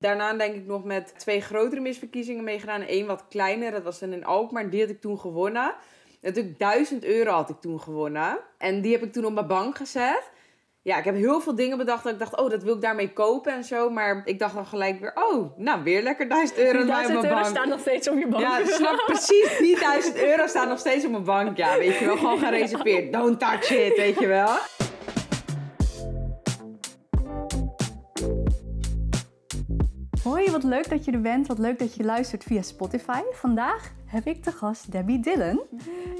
Daarna denk ik nog met twee grotere misverkiezingen meegedaan. Eén wat kleiner, dat was dan in Alkmaar. Die had ik toen gewonnen. Natuurlijk 1000 euro had ik toen gewonnen. En die heb ik toen op mijn bank gezet. Ja, ik heb heel veel dingen bedacht dat ik dacht, oh, dat wil ik daarmee kopen en zo. Maar ik dacht dan gelijk weer, oh, nou, weer lekker 1000 euro op mijn 1000 euro bank. staan nog steeds op je bank. Ja, snap precies. Die 1000 euro staan nog steeds op mijn bank. Ja, weet je wel, gewoon gereserveerd. Don't touch it, weet je wel. Wat leuk dat je er bent. Wat leuk dat je luistert via Spotify. Vandaag heb ik te gast Debbie Dillon.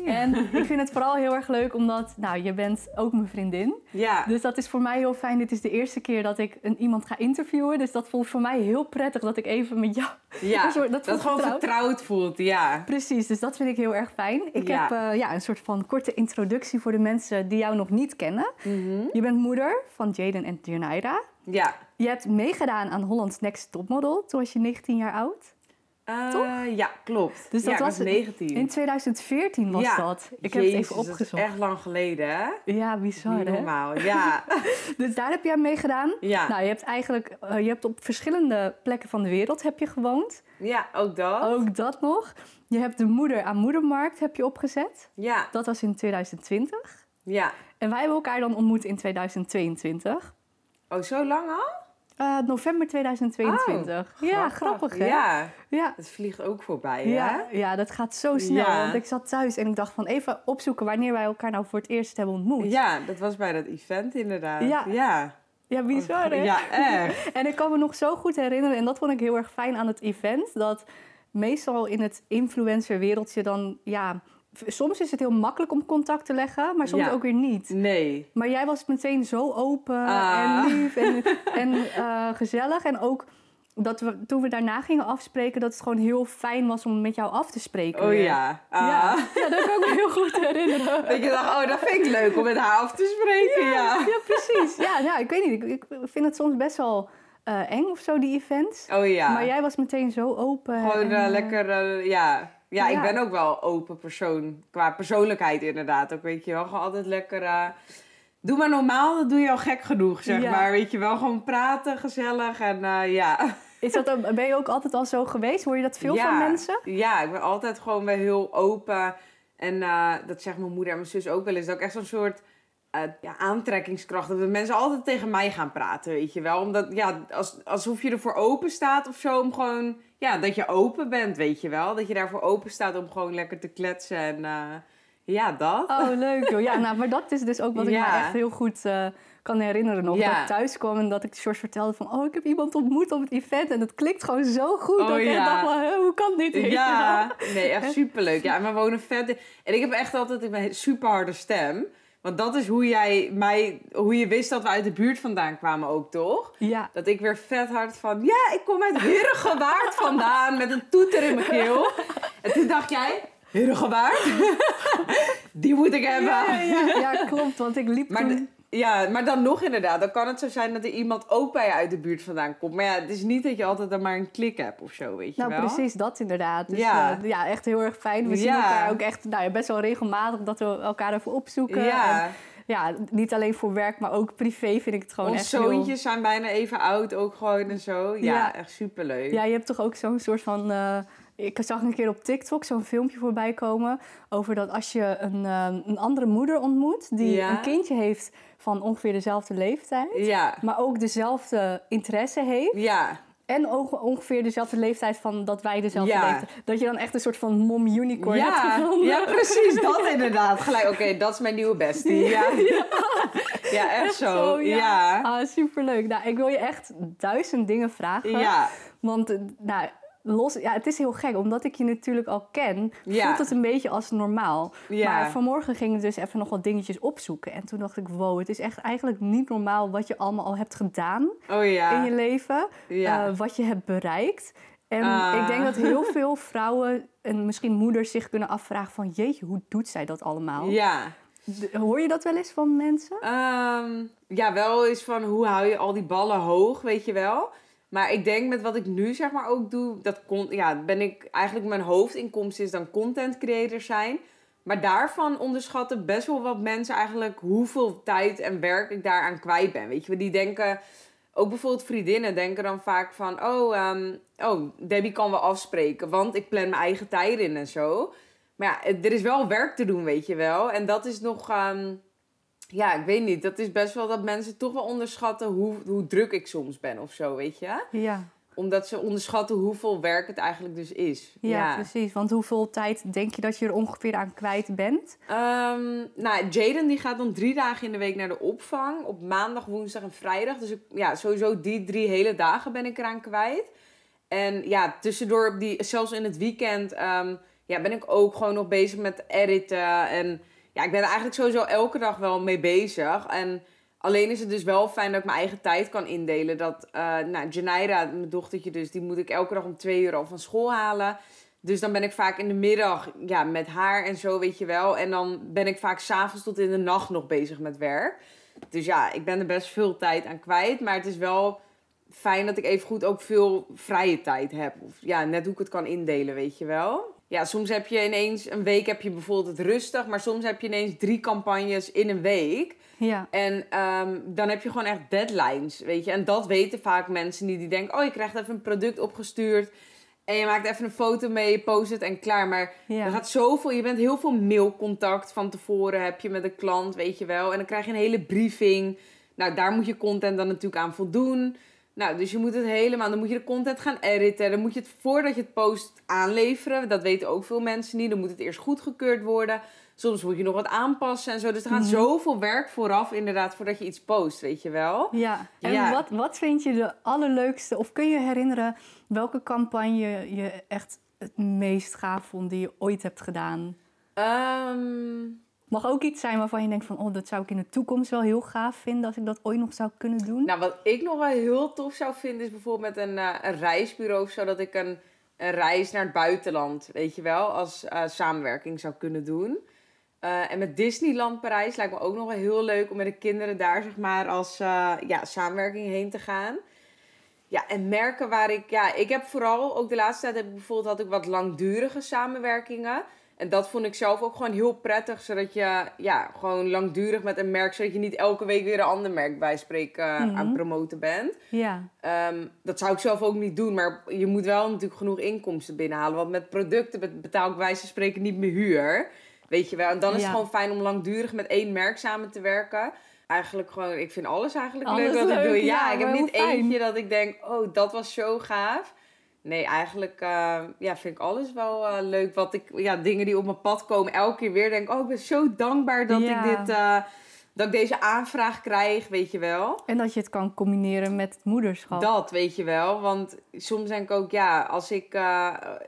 En ik vind het vooral heel erg leuk omdat, nou, je bent ook mijn vriendin. Ja, Dus dat is voor mij heel fijn. Dit is de eerste keer dat ik een, iemand ga interviewen. Dus dat voelt voor mij heel prettig dat ik even met jou... ja een soort- dat, dat gewoon vertrouwd. vertrouwd voelt, ja. Precies, dus dat vind ik heel erg fijn. Ik Ja. heb eh, ja, een soort van korte introductie voor de mensen die jou nog niet kennen. Mhm. Je bent moeder van Jaden en Tiernaira. Ja. Je hebt meegedaan aan Holland's Next Topmodel. Toen was je 19 jaar oud. Toch? Ja, klopt. Dus dat ja, was was 19. In 2014 was Ja. dat. Ik heb het even dat is opgezocht. echt lang geleden, hè? Ja, bizar Niet hè? normaal, ja. Dus daar heb je aan meegedaan. Ja. Nou, je hebt eigenlijk eh, je hebt op verschillende plekken van de wereld heb je gewoond. ja, ook dat. Ook dat nog. Je hebt de moeder aan moedermarkt heb je opgezet. Ja, Dat was in 2020. ja. En wij hebben elkaar dan ontmoet in 2022. Oh, zo lang al? Eh, november 2022. ja, grappig hè? Ja, Ja. het vliegt ook voorbij, hè? Ja, ja, dat gaat zo snel. Ja. Want ik zat thuis en ik dacht van even opzoeken wanneer wij elkaar nou voor het eerst hebben ontmoet. Ja, dat was bij dat event inderdaad. Ja. Ja, Ja, bizar hè? Ja, echt. En ik kan me nog zo goed herinneren, en dat vond ik heel erg fijn aan het event, dat meestal in het influencer-wereldje dan, ja, soms is het heel makkelijk om contact te leggen, maar soms Ja. ook weer niet. Nee. Maar jij was meteen zo open Ah. en lief en, en eh, gezellig. En ook dat we, toen we daarna gingen afspreken, dat het gewoon heel fijn was om met jou af te spreken. Oh ja. Ah. Ja. ja, dat kan ik me heel goed herinneren. Dat je dacht, oh, dat vind ik leuk om met haar af te spreken, ja. Ja, precies. Ja, ja, ik weet niet. Ik, vind het soms best wel eh, eng of zo, die events. Oh ja. Maar jij was meteen zo open. Gewoon en, eh, lekker, ja. Ja. Ja. ik ben ook wel open persoon. Qua persoonlijkheid inderdaad. Ook weet je wel, gewoon altijd lekker... eh, doe maar normaal, dat doe je al gek genoeg, zeg Ja. maar. Weet je wel, gewoon praten, gezellig en eh, ja. Is dat, ook- ben je ook altijd al zo geweest? Hoor je dat veel ja. van mensen? Ja, ik ben altijd gewoon weer heel open. En eh, dat zegt mijn moeder en mijn zus ook wel eens. Dat ik echt zo'n soort ja, aantrekkingskracht. Dat mensen altijd tegen mij gaan praten, weet je wel. Omdat, ja, als, alsof je ervoor open staat of zo. Om gewoon, ja, dat je open bent, weet je wel. Dat je daarvoor open staat om gewoon lekker te kletsen. En eh, ja, dat. Oh, leuk joh. Ja, nou, maar dat is dus ook wat ik Ja. me echt heel goed eh, kan herinneren nog. Ja. Dat ik thuis kwam en dat ik George vertelde van... Oh, ik heb iemand ontmoet op het event en dat klikt gewoon zo goed. Oh, dat ik ja. dacht van, "Huh, hoe kan dit? Ja, nee, echt superleuk. Ja, en we wonen vet. in- En ik heb echt altijd een super harde stem. Want dat is hoe jij mij, hoe je wist dat we uit de buurt vandaan kwamen ook, toch? Ja. Dat ik weer vet hard van, ja, ik kom uit Herengewaard vandaan met een toeter in mijn keel. En toen dacht jij, Herengewaard? Die moet ik hebben. Ja, ja, ja, klopt. Want ik liep Maar, toen... ja, maar dan nog inderdaad, dan kan het zo zijn dat er iemand ook bij je uit de buurt vandaan komt. Maar ja, het is niet dat je altijd dan maar een klik hebt of zo, weet je Nou, wel? precies dat inderdaad. Dus Ja. ja, ja echt heel erg fijn. We zien elkaar ook echt nou, ja, best wel regelmatig dat we elkaar even opzoeken. Ja. En, ja, niet alleen voor werk, maar ook privé vind ik het gewoon Onze echt heel... zoontjes zijn bijna even oud ook gewoon en zo. Ja, Ja. echt superleuk. Ja, je hebt toch ook zo'n soort van... eh, ik zag een keer op TikTok zo'n filmpje voorbij komen... over dat als je een, eh, een andere moeder ontmoet... die Ja. een kindje heeft van ongeveer dezelfde leeftijd... Ja. maar ook dezelfde interesse heeft... Ja. en ook ongeveer dezelfde leeftijd van dat wij dezelfde Ja. leeftijd... dat je dan echt een soort van mom unicorn hebt Ja, gevonden. ja, precies. Dat inderdaad. Gelijk, oké, dat is mijn nieuwe bestie. Ja, ja. echt zo. Ja. Ah, superleuk. Nou, ik wil je echt duizend dingen vragen. Ja. Want, nou, los... Ja, het is heel gek. Omdat ik je natuurlijk al ken, Ja. voelt het een beetje als normaal. Ja. Maar vanmorgen ging ik dus even nog wat dingetjes opzoeken. En toen dacht ik, wow, het is echt eigenlijk niet normaal... wat je allemaal al hebt gedaan Oh ja. in je leven. Eh, wat je hebt bereikt. En Ah. ik denk dat heel veel vrouwen en misschien moeders zich kunnen afvragen van... jeetje, hoe doet zij dat allemaal? Ja. Hoor je dat wel eens van mensen? Ehm, ja, wel eens van hoe hou je al die ballen hoog, weet je wel. Maar ik denk met wat ik nu zeg maar ook doe, dat kon, ja, ben ik eigenlijk mijn hoofdinkomsten is dan content creator zijn. Maar daarvan onderschatten best wel wat mensen eigenlijk hoeveel tijd en werk ik daaraan kwijt ben. Weet je, die denken ook bijvoorbeeld vriendinnen denken dan vaak van... Oh, ehm, oh, Debbie kan wel afspreken, want ik plan mijn eigen tijden in en zo. Maar ja, er is wel werk te doen, weet je wel. En dat is nog... ehm, ja, ik weet niet. Dat is best wel dat mensen toch wel onderschatten hoe, hoe druk ik soms ben of zo, weet je. Ja. Omdat ze onderschatten hoeveel werk het eigenlijk dus is. Ja, precies. Want hoeveel tijd denk je dat je er ongeveer aan kwijt bent? Ehm, nou, Jaden die gaat dan drie dagen in de week naar de opvang. Op maandag, woensdag en vrijdag. Dus ik, ja, sowieso die drie hele dagen ben ik eraan kwijt. En ja, tussendoor, op die, zelfs in het weekend, ehm, ja, ben ik ook gewoon nog bezig met editen. En ja, ik ben er eigenlijk sowieso elke dag wel mee bezig. En alleen is het dus wel fijn dat ik mijn eigen tijd kan indelen. Dat, eh nou, Janaira, mijn dochtertje dus, die moet ik elke dag om twee uur al van school halen. Dus dan ben ik vaak in de middag ja, met haar en zo, weet je wel. En dan ben ik vaak s'avonds tot in de nacht nog bezig met werk. Dus ja, ik ben er best veel tijd aan kwijt. Maar het is wel fijn dat ik even goed ook veel vrije tijd heb. Of ja, net hoe ik het kan indelen, weet je wel. Ja, soms heb je ineens een week heb je bijvoorbeeld het rustig. Maar soms heb je ineens drie campagnes in een week. Ja. En ehm, dan heb je gewoon echt deadlines, weet je. En dat weten vaak mensen niet. Die denken, oh, je krijgt even een product opgestuurd. En je maakt even een foto mee, je post het en klaar. Maar Ja. er gaat zoveel, je bent heel veel mailcontact van tevoren heb je met de klant, weet je wel. En dan krijg je een hele briefing. Nou, daar moet je content dan natuurlijk aan voldoen. Nou, dus je moet het helemaal, dan moet je de content gaan editen. Dan moet je het voordat je het post aanleveren. Dat weten ook veel mensen niet. Dan moet het eerst goedgekeurd worden. Soms moet je nog wat aanpassen en zo. Dus er gaat Mhm. zoveel werk vooraf inderdaad voordat je iets post, weet je wel. Ja, en Ja. Wat, wat vind je de allerleukste, of kun je herinneren welke campagne je echt het meest gaaf vond die je ooit hebt gedaan? Ehm, Mag ook iets zijn waarvan je denkt van, oh, dat zou ik in de toekomst wel heel gaaf vinden als ik dat ooit nog zou kunnen doen. Nou, wat ik nog wel heel tof zou vinden is bijvoorbeeld met een, eh, reisbureau of zo, dat ik een, een reis naar het buitenland, weet je wel, als eh, samenwerking zou kunnen doen. Eh, en met Disneyland Parijs lijkt me ook nog wel heel leuk om met de kinderen daar, zeg maar, als ja, samenwerking heen te gaan. Ja, en merken waar ik, ja, ik heb vooral, ook de laatste tijd heb ik bijvoorbeeld, had ik wat langdurige samenwerkingen. En dat vond ik zelf ook gewoon heel prettig, zodat je, ja, gewoon langdurig met een merk, zodat je niet elke week weer een ander merk bij spreken eh, Mhm. aan het promoten bent. Ja, Ehm, dat zou ik zelf ook niet doen, maar je moet wel natuurlijk genoeg inkomsten binnenhalen. Want met producten be- betaal ik wijze van spreken niet meer huur. Weet je wel. En dan is Ja. het gewoon fijn om langdurig met één merk samen te werken. Eigenlijk gewoon, ik vind alles eigenlijk Alles leuk wat ik leuk, doe. ja, Ja, ik heb niet fijn. eentje dat ik denk, oh, dat was zo gaaf. Nee, eigenlijk eh, ja, vind ik alles wel eh, leuk. Wat ik, ja, dingen die op mijn pad komen, elke keer weer denk, oh, ik ben zo dankbaar dat Ja. ik dit, eh, dat ik deze aanvraag krijg, weet je wel. en dat je het kan combineren met het moederschap. Dat weet je wel. Want soms denk ik ook, ja, als ik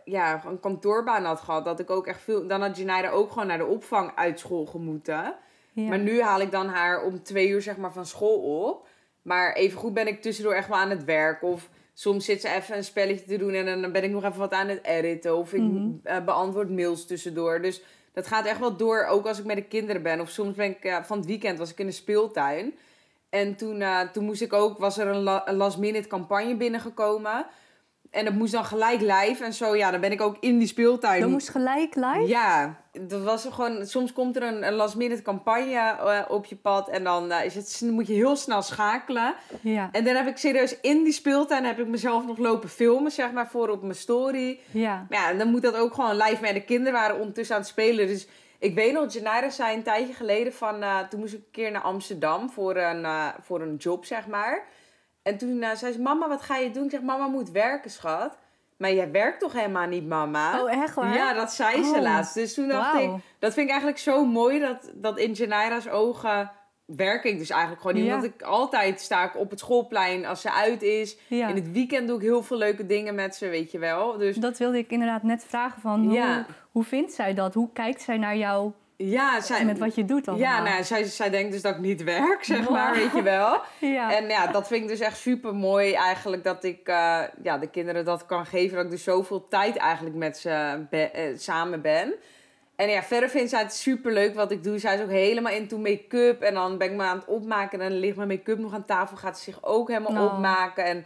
ja, een kantoorbaan had gehad, dat ik ook echt veel. Dan had Janaida ook gewoon naar de opvang uit school gemoeten. Ja. Maar nu haal ik dan haar om twee uur zeg maar van school op. Maar evengoed ben ik tussendoor echt wel aan het werk. Of soms zit ze even een spelletje te doen en dan ben ik nog even wat aan het editen. Of ik Mhm. eh, beantwoord mails tussendoor. Dus dat gaat echt wel door, ook als ik met de kinderen ben. Of soms ben ik, eh, van het weekend was ik in de speeltuin. En toen, eh, toen moest ik ook, was er een, la- een last minute campagne binnengekomen. En dat moest dan gelijk live en zo. Ja, dan ben ik ook in die speeltuin. Dat moest gelijk live? Ja, dat was gewoon. Soms komt er een, een last minute campagne eh, op je pad. En dan eh, is het, moet je heel snel schakelen. Ja. En dan heb ik serieus in die speeltuin heb ik mezelf nog lopen filmen, zeg maar, voor op mijn story. ja. Maar ja, en dan moet dat ook gewoon live. Maar de kinderen waren ondertussen aan het spelen. Dus ik weet nog, Janira zei een tijdje geleden van... eh, toen moest ik een keer naar Amsterdam voor een, voor een job, zeg maar. En toen eh, zei ze, mama, wat ga je doen? Ik zeg, mama moet werken, schat. Maar jij werkt toch helemaal niet, mama? Oh, echt waar? Ja, dat zei ze Oh. laatst. Dus toen dacht ik, dat vind ik eigenlijk zo mooi dat, dat in Janira's ogen werk ik dus eigenlijk gewoon niet. Ja. Want ik altijd sta ik op het schoolplein als ze uit is. Ja. In het weekend doe ik heel veel leuke dingen met ze, weet je wel. Dus Dat wilde ik inderdaad net vragen van, Ja. hoe vindt zij dat? Hoe kijkt zij naar jou ja, zij, met wat je doet allemaal? ja nou, zij, zij denkt dus dat ik niet werk, zeg Wow. maar, weet je wel. Ja. En ja, dat vind ik dus echt super mooi eigenlijk dat ik eh, ja, de kinderen dat kan geven. Dat ik dus zoveel tijd eigenlijk met ze be- eh, samen ben. En ja, verder vindt zij het super leuk wat ik doe. Zij is ook helemaal into make-up. En dan ben ik me aan het opmaken. En dan ligt mijn make-up nog aan tafel. Gaat ze zich ook helemaal Oh. opmaken. En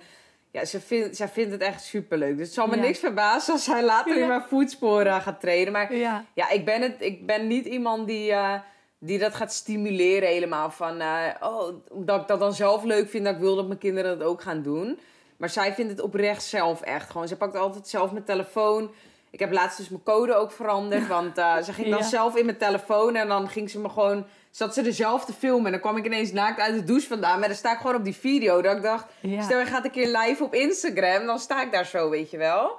ja, ze vindt, zij vindt het echt super leuk. Dus het zal me Ja. niks verbazen als zij later in mijn voetsporen gaat treden. Maar ja. ja, ik ben, het, ik ben niet iemand die, eh, die dat gaat stimuleren helemaal. Van, eh, oh, dat ik dat dan zelf leuk vind, dat ik wil dat mijn kinderen dat ook gaan doen. Maar zij vindt het oprecht zelf echt gewoon. Ze pakt altijd zelf mijn telefoon. Ik heb laatst dus mijn code ook veranderd. Want uh, ze ging dan Ja. zelf in mijn telefoon en dan ging ze me gewoon... Zat ze er zelf te filmen en dan kwam ik ineens naakt uit de douche vandaan. Maar dan sta ik gewoon op die video. Dat ik dacht, Ja. stel je gaat een keer live op Instagram. Dan sta ik daar zo, weet je wel.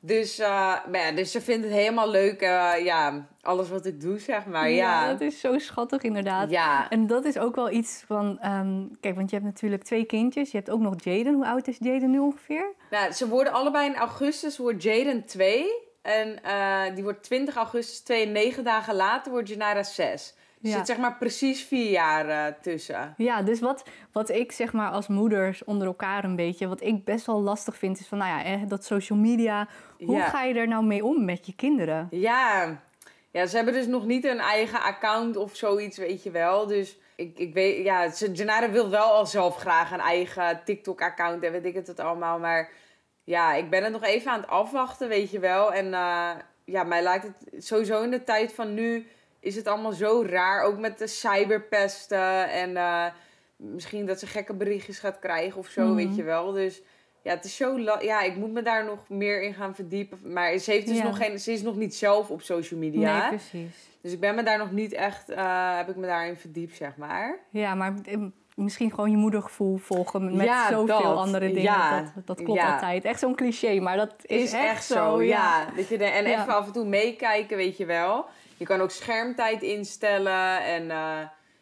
Dus, eh, maar ja, dus ze vindt het helemaal leuk. eh, ja, alles wat ik doe, zeg maar. Ja, dat is zo schattig inderdaad. ja. En dat is ook wel iets van... ehm, kijk, want je hebt natuurlijk twee kindjes. Je hebt ook nog Jaden. Hoe oud is Jaden nu ongeveer? Nou, ze worden allebei in augustus, wordt Jaden 2. En eh, die wordt 20 augustus 2 en 9 dagen later wordt Janara 6. Er Ja. zit zeg maar precies vier jaar eh, tussen. Ja, dus wat, wat ik zeg maar als moeders onder elkaar een beetje... wat ik best wel lastig vind is van... nou ja, eh, dat social media... hoe Ja. ga je er nou mee om met je kinderen? Ja. ja, ze hebben dus nog niet een eigen account of zoiets, weet je wel. Dus ik, ik weet, ja, Janara wil wel al zelf graag een eigen TikTok-account en weet ik het het allemaal. Maar ja, ik ben het nog even aan het afwachten, weet je wel. En eh, ja, mij lijkt het sowieso in de tijd van nu is het allemaal zo raar. Ook met de cyberpesten en eh, misschien dat ze gekke berichtjes gaat krijgen of zo, Mhm. weet je wel. Dus ja, het is zo... Ja, ik moet me daar nog meer in gaan verdiepen. Maar ze, heeft dus Ja. nog geen, ze is nog niet zelf op social media. Nee, precies. Dus ik ben me daar nog niet echt... eh, heb ik me daarin verdiept, zeg maar. Ja, maar eh, misschien gewoon je moedergevoel volgen met Ja, zoveel dat. andere dingen. Ja. Dat, dat klopt Ja. altijd. Echt zo'n cliché, maar dat is, Is echt zo, ja. Dat je de, en even af en toe meekijken, weet je wel. Je kan ook schermtijd instellen. En eh,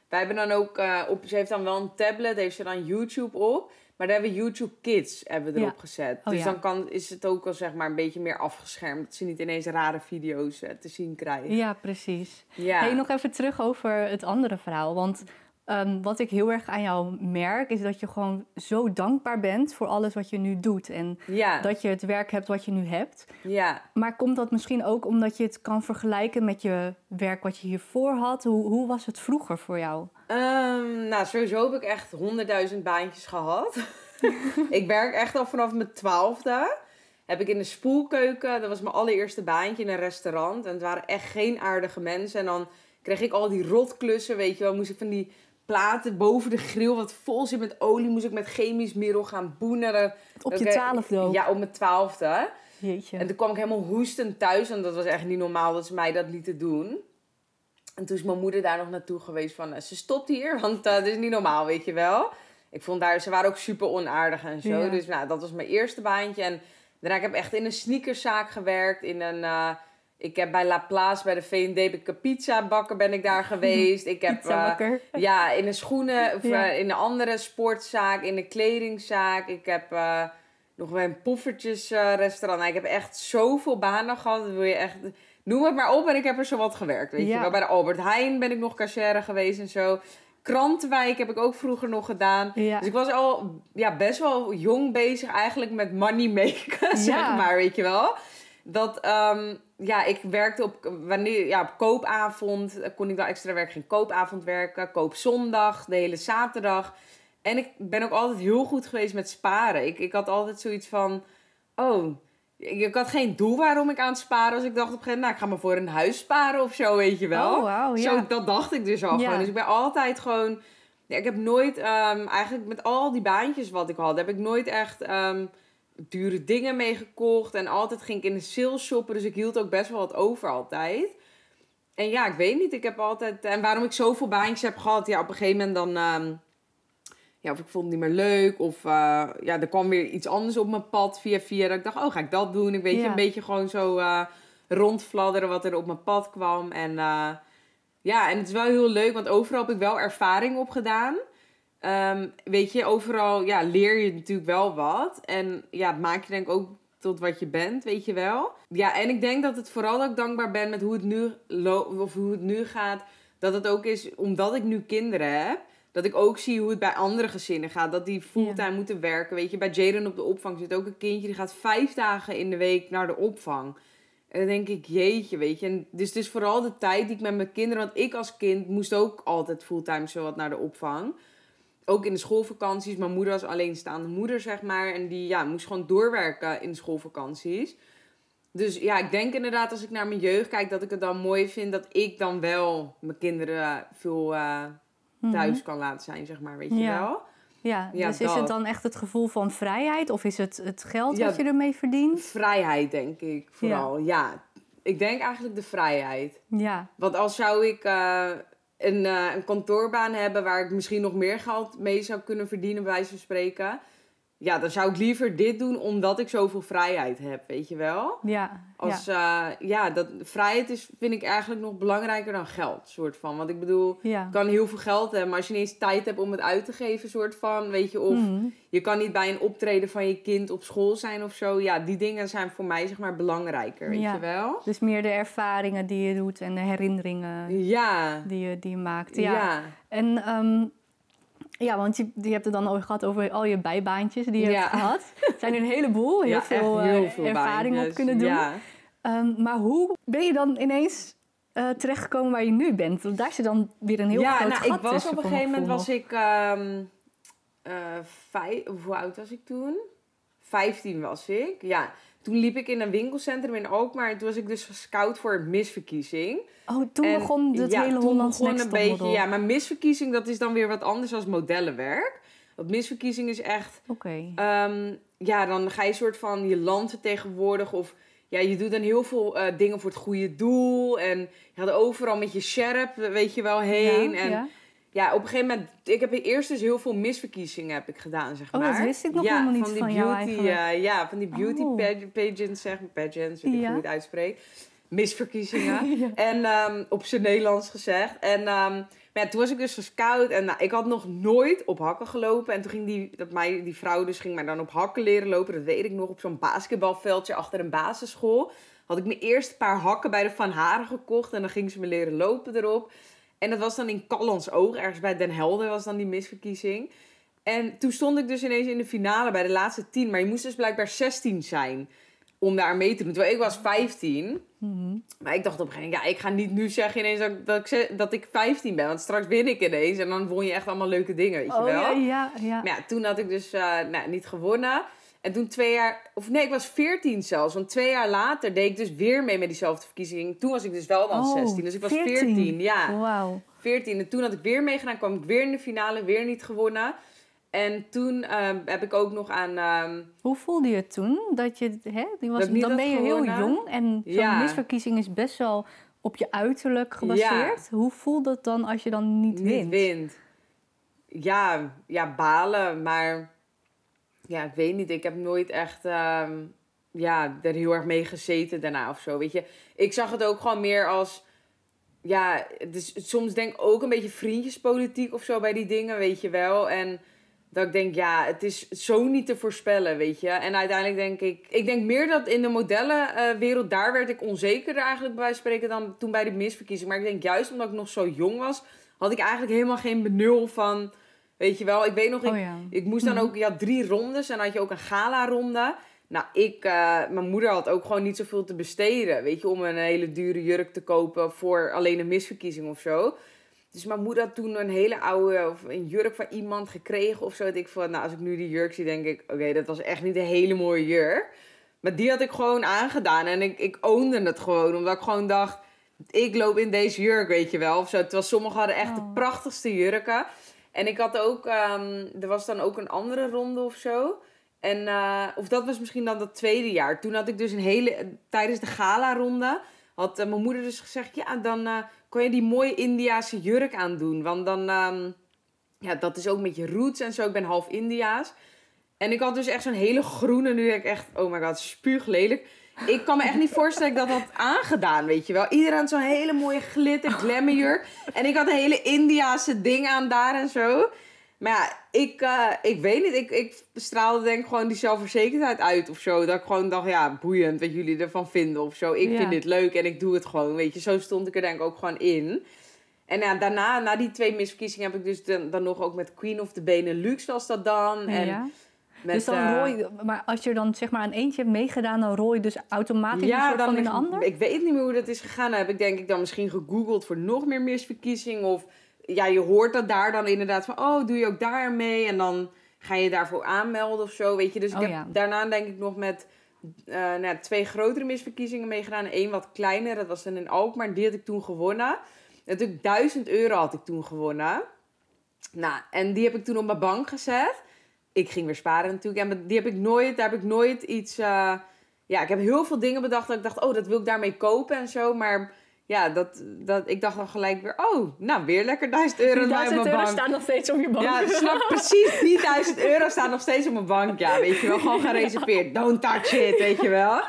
wij hebben dan ook... eh, op, ze heeft dan wel een tablet, heeft ze dan YouTube op. Maar daar hebben we YouTube Kids hebben we Ja. erop gezet. Oh, dus ja. dan kan, is het ook al zeg maar een beetje meer afgeschermd. Dat ze niet ineens rare video's eh, te zien krijgen. Ja, precies. Ja. Hey, nog even terug over het andere verhaal. Want ehm, wat ik heel erg aan jou merk, is dat je gewoon zo dankbaar bent voor alles wat je nu doet. En ja. dat je het werk hebt wat je nu hebt. ja. Maar komt dat misschien ook omdat je het kan vergelijken met je werk wat je hiervoor had? Hoe, hoe was het vroeger voor jou? Ehm, nou, sowieso heb ik echt honderdduizend baantjes gehad. ik werk echt al vanaf mijn twaalfde. Heb ik in de spoelkeuken, dat was mijn allereerste baantje in een restaurant. En het waren echt geen aardige mensen. En dan kreeg ik al die rotklussen, weet je wel. Moest ik van die platen boven de grill, wat vol zit met olie, moest ik met chemisch middel gaan boenen. Op je twaalfde ook? Ja, op mijn twaalfde. Jeetje. En toen kwam ik helemaal hoestend thuis. En dat was echt niet normaal dat ze mij dat lieten doen. En toen is mijn moeder daar nog naartoe geweest van... eh, Ze stopt hier, want eh, dat is niet normaal, weet je wel. Ik vond daar... Ze waren ook super onaardig en zo. Ja. Dus nou, dat was mijn eerste baantje. En daarna ik heb echt in een sneakerszaak gewerkt. In een... eh, ik heb bij La Place, bij de V&D, heb ik pizza bakken ben ik daar geweest. Ik heb... eh, ja, in een schoenen, of Ja. eh, in een andere sportzaak, in een kledingzaak. Ik heb eh, nog bij een poffertjesrestaurant. Nou, ik heb echt zoveel banen gehad. Dat wil je echt... Noem het maar op en ik heb er zo wat gewerkt, weet Ja. je wel. Bij de Albert Heijn ben ik nog cashier geweest en zo. Krantenwijk heb ik ook vroeger nog gedaan. Ja. Dus ik was al ja, best wel jong bezig eigenlijk met money maken, zeg maar, weet je wel. Dat, ehm, ja, ik werkte op, wanneer, ja, op koopavond, eh, kon ik dan extra werken, ging koopavond werken, koopzondag, de hele zaterdag. En ik ben ook altijd heel goed geweest met sparen. Ik, ik had altijd zoiets van, oh, ik, had geen doel waarom ik aan het sparen was. Ik dacht op een gegeven moment, nou, ik ga maar voor een huis sparen of zo, weet je wel. Oh, ja. Zo, dat dacht ik dus al Ja. gewoon. Dus ik ben altijd gewoon... Ja, ik heb nooit, ehm, eigenlijk met al die baantjes wat ik had, heb ik nooit echt ehm, dure dingen meegekocht. En altijd ging ik in de sales shoppen, dus ik hield ook best wel wat over altijd. En ja, ik weet niet, ik heb altijd... En waarom ik zoveel baantjes heb gehad, ja, op een gegeven moment dan... ehm, ja, of ik vond het niet meer leuk. Of eh, ja, er kwam weer iets anders op mijn pad via via. Dat ik dacht, oh, ga ik dat doen? Ik weet je, een beetje gewoon zo eh rondfladderen wat er op mijn pad kwam. En eh, ja, en het is wel heel leuk, want overal heb ik wel ervaring op gedaan. Ehm, weet je, overal ja, leer je natuurlijk wel wat. En ja, het maakt je denk ik ook tot wat je bent, weet je wel. Ja, en ik denk dat het vooral dat ik dankbaar ben met hoe het nu, of hoe het nu gaat. Dat het ook is, omdat ik nu kinderen heb, dat ik ook zie hoe het bij andere gezinnen gaat. Dat die fulltime moeten werken. Weet je, bij Jaden op de opvang zit ook een kindje die gaat vijf dagen in de week naar de opvang. En dan denk ik, jeetje, weet je. En dus het is vooral de tijd die ik met mijn kinderen... Want ik als kind moest ook altijd fulltime zowat naar de opvang. Ook in de schoolvakanties. Mijn moeder was alleenstaande moeder, zeg maar. En die ja, moest gewoon doorwerken in de schoolvakanties. Dus ja, ik denk inderdaad als ik naar mijn jeugd kijk, dat ik het dan mooi vind dat ik dan wel mijn kinderen veel eh, thuis kan laten zijn, zeg maar, weet je Mhm. Ja. wel. Ja, Ja, dus is het dan echt het gevoel van vrijheid of is het het geld Ja. wat je ermee verdient? Vrijheid, denk ik, vooral. Ja. ik denk eigenlijk de vrijheid. Ja, Want als zou ik eh, een, eh, een kantoorbaan hebben waar ik misschien nog meer geld mee zou kunnen verdienen, bij wijze van spreken. Ja, dan zou ik liever dit doen omdat ik zoveel vrijheid heb, weet je wel? ja, Als, ja, ja, ja dat, vrijheid is, vind ik eigenlijk nog belangrijker dan geld, soort van. Want ik bedoel, ja. je kan heel veel geld hebben, maar als je niet eens tijd hebt om het uit te geven, soort van, weet je, of Mhm. je kan niet bij een optreden van je kind op school zijn of zo. Ja, die dingen zijn voor mij, zeg maar, belangrijker, weet Ja. je wel? Dus meer de ervaringen die je doet en de herinneringen Ja, die je, die je maakt. ja. Ja, en ehm, ja want je, je hebt het dan ook gehad over al je bijbaantjes die je Ja. hebt gehad. Het zijn er een heleboel, heel Ja, veel, echt heel eh, veel ervaring op kunnen doen. Ja. Ehm, maar hoe ben je dan ineens eh, terechtgekomen waar je nu bent? Want daar zit dan weer een heel ja, groot nou, gat ik was op een gegeven moment was ik ehm eh, vijf, hoe oud was ik toen? 15 was ik. Ja, toen liep ik in een winkelcentrum in Alkmaar en toen was ik dus gescout voor een misverkiezing. Oh, toen En begon het ja, hele toen Hollands begon een beetje, ja, maar misverkiezing dat is dan weer wat anders dan modellenwerk. Want misverkiezing is echt Oké. Ehm, ja, dan ga je soort van je land vertegenwoordigen. Of ja, je doet dan heel veel eh, dingen voor het goede doel. En je had overal met je sherp, weet je wel, heen. Ja, en ja. Ja. op een gegeven moment... Ik heb eerst dus heel veel misverkiezingen heb ik gedaan, zeg Oh, maar. dat wist ik nog ja, helemaal niet die van jou beauty, eigenlijk. eh, ja, van die beauty Oh. pag- pageants, zeg maar. Pageants, weet ik Ja. hoe het uitspreekt. Misverkiezingen. Ja. En ehm, op zijn Nederlands gezegd. En ehm, maar toen was ik dus gescout. En nou, ik had nog nooit op hakken gelopen. En toen ging die, dat mij, die vrouw dus ging mij dan op hakken leren lopen. Dat weet ik nog. Op zo'n basketbalveldje achter een basisschool. Had ik mijn eerste paar hakken bij de Van Haren gekocht. En dan ging ze me leren lopen erop. En dat was dan in Callans Oog. Ergens bij Den Helder was dan die misverkiezing. En toen stond ik dus ineens in de finale bij de laatste tien. Maar je moest dus blijkbaar 16 zijn om daar mee te doen. Terwijl ik was 15. Mhm. Maar ik dacht op een gegeven moment, ja, ik ga niet nu zeggen ineens dat, ik- dat, ik, dat ik 15 ben. Want straks win ik ineens en dan won je echt allemaal leuke dingen, weet je Oh wel. ja, ja, ja. Maar ja, toen had ik dus eh, nou, niet gewonnen. En toen twee jaar, of nee, ik was 14 zelfs. Want twee jaar later deed ik dus weer mee met diezelfde verkiezing. Toen was ik dus wel dan Oh, 16. Dus ik was 14, 14. ja. Wauw. 14. En toen had ik weer meegedaan, kwam ik weer in de finale, weer niet gewonnen. En toen eh, heb ik ook nog aan... ehm, Hoe voelde je het toen? Dat je, hè, die was, Dat dan ben je heel gewonnen? jong en zo'n Ja. misverkiezing is best wel op je uiterlijk gebaseerd. Hoe voelt het dan als je dan niet, niet wint? wint. Ja, ja, balen. Maar ja, ik weet niet. Ik heb nooit echt ehm, ja, er heel erg mee gezeten daarna of zo. Weet je, ik zag het ook gewoon meer als. Ja, is soms denk ik ook een beetje vriendjespolitiek of zo bij die dingen, weet je wel. En dat ik denk, ja, het is zo niet te voorspellen, weet je. En uiteindelijk denk ik... Ik denk meer dat in de modellenwereld... daar werd ik onzekerder eigenlijk bij spreken... dan toen bij de misverkiezing. Maar ik denk juist omdat ik nog zo jong was... had ik eigenlijk helemaal geen benul van... Weet je wel, ik weet nog... Ik, Oh ja. ik moest dan Mhm. ook... Had drie rondes en dan had je ook een gala-ronde... Nou, ik, eh, mijn moeder had ook gewoon niet zoveel te besteden. Weet je, om een hele dure jurk te kopen voor alleen een misverkiezing of zo. Dus mijn moeder had toen een hele oude of een jurk van iemand gekregen of zo. Dat ik van, nou, als ik nu die jurk zie, denk ik, oké, dat was echt niet een hele mooie jurk. Maar die had ik gewoon aangedaan en ik, ik oonde het gewoon. Omdat ik gewoon dacht, ik loop in deze jurk, weet je wel. Of zo. Terwijl sommigen hadden echt de Oh. prachtigste jurken. En ik had ook, ehm, er was dan ook een andere ronde of zo. En, eh, of dat was misschien dan dat tweede jaar. Toen had ik dus een hele, tijdens de gala-ronde, had eh, mijn moeder dus gezegd, ja, dan eh kan je die mooie Indiaanse jurk aandoen. Want dan, ehm, ja, dat is ook met je roots en zo. Ik ben half Indiaas. En ik had dus echt zo'n hele groene, nu denk ik echt, oh my god, spuuglelijk. Ik kan me echt niet voorstellen dat dat aangedaan, weet je wel. Iedereen had zo'n hele mooie glitter, glamourjurk. En ik had een hele Indiaanse ding aan daar en zo. Maar ja, ik, eh, ik weet niet. Ik, ik straalde denk ik gewoon die zelfverzekerdheid uit of zo. Dat ik gewoon dacht, ja, boeiend wat jullie ervan vinden of zo. Ik Ja. vind dit leuk en ik doe het gewoon, weet je. Zo stond ik er denk ik ook gewoon in. En ja, daarna, na die twee misverkiezingen, heb ik dus dan, dan nog ook met Queen of the Benelux was dat dan. En ja. Met, dus dan eh, rooi, maar als je dan zeg maar aan eentje hebt meegedaan, dan rooi je dus automatisch een soort van in de ander? Ik weet niet meer hoe dat is gegaan. Dan heb ik denk ik dan misschien gegoogeld voor nog meer misverkiezingen. Of ja, je hoort dat daar dan inderdaad van, oh, doe je ook daar mee? En dan ga je daarvoor aanmelden of zo, weet je. Dus ik Oh, heb ja. daarna denk ik nog met eh, nou, ja, twee grotere misverkiezingen meegedaan. Eén wat kleiner, dat was dan in Alkmaar. Die had ik toen gewonnen. Natuurlijk 1000 euro had ik toen gewonnen. Nou, en die heb ik toen op mijn bank gezet. Ik ging weer sparen natuurlijk. En die heb ik nooit, daar heb ik nooit iets... eh, ja, ik heb heel veel dingen bedacht dat ik dacht, oh, dat wil ik daarmee kopen en zo. Maar ja, dat, dat, ik dacht dan gelijk weer, oh, nou, weer lekker 1000 euro bij op 1000 mijn euro bank. staan nog steeds op je bank. Ja, snap precies. Die 1000 euro staan nog steeds op mijn bank. Ja, weet je wel. Gewoon gereserveerd. Don't touch it, weet je wel.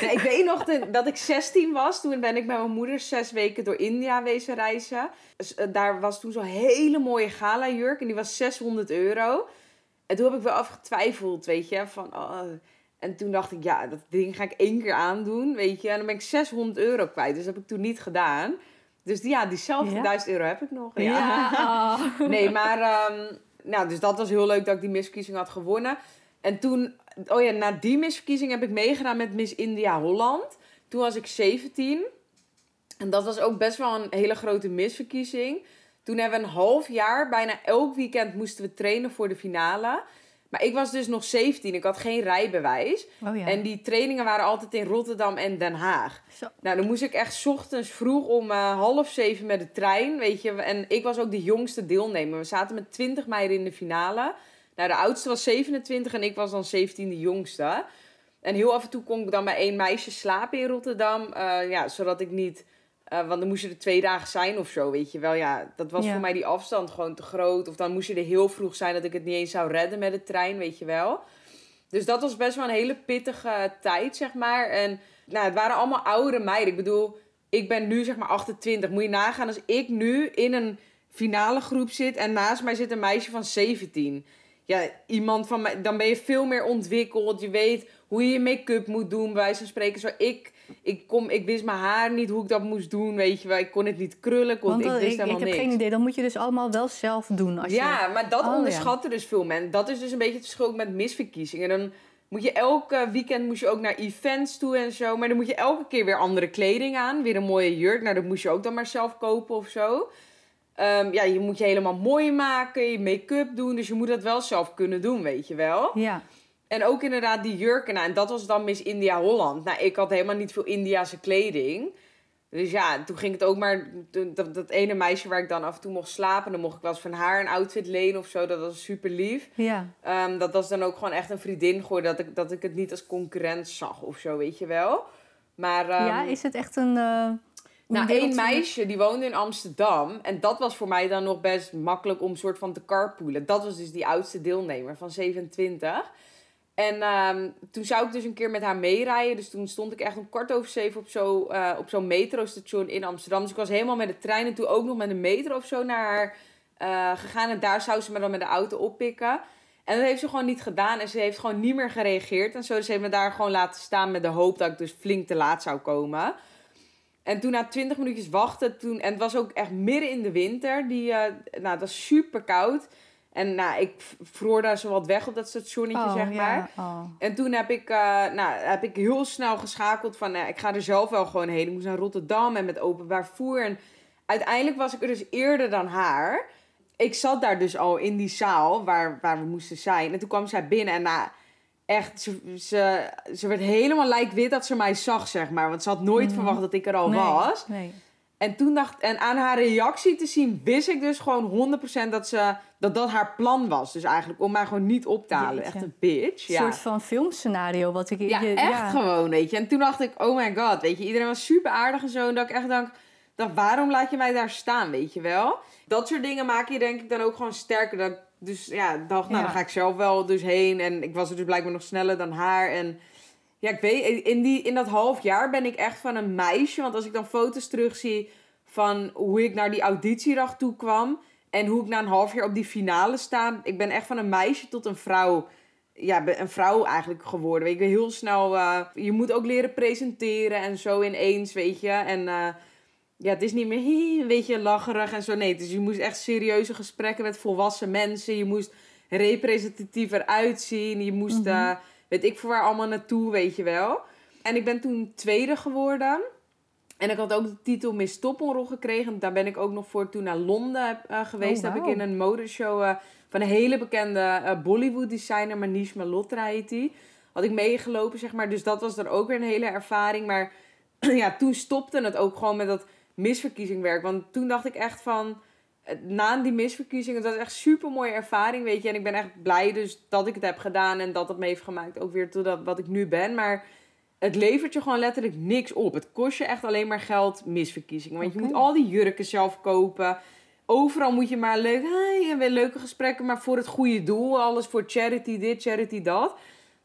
Nee, ik weet nog de- dat ik 16 was. Toen ben ik met mijn moeder zes weken door India wezen reizen. Dus, eh, daar was toen zo'n hele mooie gala jurk. En die was 600 euro. En toen heb ik wel even getwijfeld, weet je. Van, oh. En toen dacht ik, ja, dat ding ga ik één keer aandoen, weet je. En dan ben ik 600 euro kwijt. Dus dat heb ik toen niet gedaan. Dus die- ja, diezelfde Ja? 1000 euro heb ik nog. Ja. oh. Nee, maar... ehm, nou, dus dat was heel leuk dat ik die misverkiezing had gewonnen. En toen... Oh ja, na die misverkiezing heb ik meegedaan met Miss India Holland. Toen was ik 17. En dat was ook best wel een hele grote misverkiezing. Toen hebben we een half jaar, bijna elk weekend moesten we trainen voor de finale. Maar ik was dus nog 17, ik had geen rijbewijs. Oh ja. En die trainingen waren altijd in Rotterdam en Den Haag. Zo. Nou, dan moest ik echt 's ochtends vroeg om eh, half zeven met de trein, weet je. En ik was ook de jongste deelnemer. We zaten met 20 meiden in de finale. Nou, de oudste was 27 en ik was dan 17 de jongste. En heel af en toe kon ik dan bij één meisje slapen in Rotterdam. eh, ja, zodat ik niet... eh, want dan moest je er twee dagen zijn of zo, weet je wel. Ja, dat was Ja. voor mij die afstand gewoon te groot. Of dan moest je er heel vroeg zijn dat ik het niet eens zou redden met de trein, weet je wel. Dus dat was best wel een hele pittige tijd, zeg maar. En nou, het waren allemaal oudere meiden. Ik bedoel, ik ben nu zeg maar 28. Moet je nagaan als ik nu in een finale groep zit en naast mij zit een meisje van 17. Ja, iemand van mij, dan ben je veel meer ontwikkeld. Je weet hoe je je make-up moet doen, bij wijze van spreken. Zo, ik, ik, kom, ik wist mijn haar niet hoe ik dat moest doen, weet je wel. Ik kon het niet krullen, ik, kon, Want ik wist ik, ik, helemaal heb niks. geen idee. Dan moet je dus allemaal wel zelf doen. Als Ja, je... maar dat Oh, ja. onderschatten dus veel mensen. Dat is dus een beetje het verschil met misverkiezingen. Dan moet je elke weekend moet je ook naar events toe en zo. Maar dan moet je elke keer weer andere kleding aan. Weer een mooie jurk. Nou, dat moest je ook dan maar zelf kopen of zo. Ehm, ja, je moet je helemaal mooi maken. Je make-up doen. Dus je moet dat wel zelf kunnen doen, weet je wel. Ja. En ook inderdaad die jurken. Nou, en dat was dan Miss India Holland. Nou, ik had helemaal niet veel Indiase kleding. Dus ja, toen ging het ook maar... Dat, dat ene meisje waar ik dan af en toe mocht slapen... dan mocht ik wel eens van haar een outfit lenen of zo. Dat was super lief. Ja. Ehm, dat was dan ook gewoon echt een vriendin geworden. Dat ik, dat ik het niet als concurrent zag of zo, weet je wel. Maar... ehm, ja, is het echt een... eh, nou, één meisje die woonde in Amsterdam. En dat was voor mij dan nog best makkelijk om soort van te carpoolen. Dat was dus die oudste deelnemer van 27. En ehm, toen zou ik dus een keer met haar meerijden. Dus toen stond ik echt om kwart over zeven op zo'n eh, op zo'n metrostation in Amsterdam. Dus ik was helemaal met de trein en toen ook nog met de metro of zo naar haar eh, gegaan. En daar zou ze me dan met de auto oppikken. En dat heeft ze gewoon niet gedaan. En ze heeft gewoon niet meer gereageerd. En zo, dus ze heeft me daar gewoon laten staan met de hoop dat ik dus flink te laat zou komen. En toen na 20 minuutjes wachten, toen, en het was ook echt midden in de winter, die, eh, nou, het was super koud. En nou, ik vroor daar zo wat weg op dat stationnetje, Oh, zeg ja, maar. oh. En toen heb ik, eh, nou, heb ik heel snel geschakeld van, nou, ik ga er zelf wel gewoon heen. Ik moest naar Rotterdam en met openbaar voer. En uiteindelijk was ik er dus eerder dan haar. Ik zat daar dus al in die zaal waar, waar we moesten zijn. En toen kwam zij binnen en nou, echt, ze, ze, ze werd helemaal lijkwit dat ze mij zag, zeg maar. Want ze had nooit Mhm. verwacht dat ik er al nee, was. Nee. En toen dacht, en aan haar reactie te zien, wist ik dus gewoon 100% dat, ze, dat dat haar plan was. Dus eigenlijk om mij gewoon niet op te halen. Jeetje. Echt een bitch. Een soort van filmscenario wat ik... Ja, je- echt gewoon, weet je. En toen dacht ik, oh my god, weet je. Iedereen was super aardig en zo. En dat ik echt dacht, dacht, waarom laat je mij daar staan, weet je wel? Dat soort dingen maken je denk ik dan ook gewoon sterker. Dat ik dus ja, dacht, nou Ja. dan ga ik zelf wel dus heen. En ik was er dus blijkbaar nog sneller dan haar. En ja, ik weet, in, die, in dat half jaar ben ik echt van een meisje. Want als ik dan foto's terugzie van hoe ik naar die auditiedag toe kwam... en hoe ik na een half jaar op die finale sta... ik ben echt van een meisje tot een vrouw ja, een vrouw eigenlijk geworden. Weet je, heel snel. eh, je moet ook leren presenteren en zo ineens, weet je. En eh, ja, het is niet meer een beetje lacherig en zo. Nee, dus je moest echt serieuze gesprekken met volwassen mensen. Je moest representatiever uitzien. Je moest, Mhm. eh, weet ik voor waar allemaal naartoe, weet je wel. En ik ben toen tweede geworden. En ik had ook de titel Miss Toppenrol gekregen. Daar ben ik ook nog voor toen naar Londen eh, geweest. Oh, Heb ik in een modeshow eh, van een hele bekende eh, Bollywood designer, Manish Malhotra heet die. had ik meegelopen, zeg maar. Dus dat was dan ook weer een hele ervaring. Maar ja, toen stopte het ook gewoon met dat misverkiezingwerk. Want toen dacht ik echt van na die misverkiezing, dat was echt super mooie ervaring, weet je. En ik ben echt blij dus dat ik het heb gedaan en dat het me heeft gemaakt ook weer tot dat, wat ik nu ben. Maar het levert je gewoon letterlijk niks op. Het kost je echt alleen maar geld, misverkiezingen. Want je moet al die jurken zelf kopen. Overal moet je maar leuk, hey, en weer leuke gesprekken, maar voor het goede doel. Alles voor charity dit, charity dat.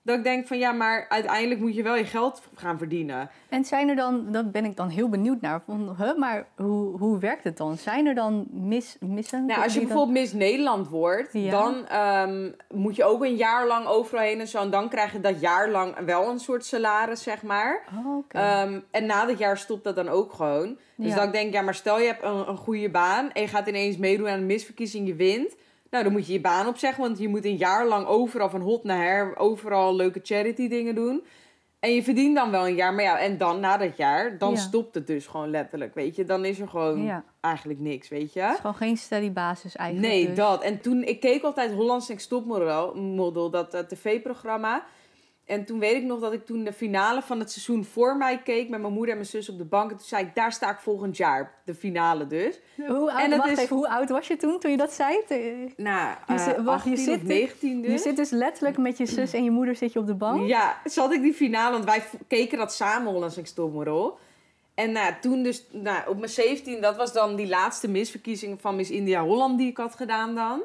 Dat ik denk van ja, maar uiteindelijk moet je wel je geld gaan verdienen. En zijn er dan, dat ben ik dan heel benieuwd naar, van, huh, maar hoe, hoe werkt het dan? Zijn er dan mis, missen? Nou, als je bijvoorbeeld Miss Nederland wordt, dan ehm, moet je ook een jaar lang overal heen en zo. En dan krijg je dat jaar lang wel een soort salaris, zeg maar. Oh, okay. um, en na dat jaar stopt dat dan ook gewoon. Dus ja. dan denk ik, ja, maar stel je hebt een, een goede baan en je gaat ineens meedoen aan een misverkiezing, je wint nou, dan moet je je baan opzeggen, want je moet een jaar lang overal van hot naar her, overal leuke charity dingen doen. En je verdient dan wel een jaar, maar ja, en dan na dat jaar, dan stopt het dus gewoon letterlijk, weet je. Dan is er gewoon eigenlijk niks, weet je. Het is gewoon geen steady basis eigenlijk. Nee, dus. dat. En toen, ik keek altijd Hollands Next model, dat uh, tv-programma. En toen weet ik nog dat ik toen de finale van het seizoen voor mij keek met mijn moeder en mijn zus op de bank. En toen zei ik, daar sta ik volgend jaar. De finale dus. Hoe oud, en wacht is... even, hoe oud was je toen, toen je dat zei? Nou, je, uh, wacht, 18 je zit, 19 dus. Je zit dus letterlijk met je zus en je moeder zit je op de bank? Ja, zat ik die finale, want wij keken dat samen, Hollands Next Topmodel. En nou, toen dus, nou, op mijn 17, dat was dan die laatste misverkiezing van Miss India Holland die ik had gedaan dan.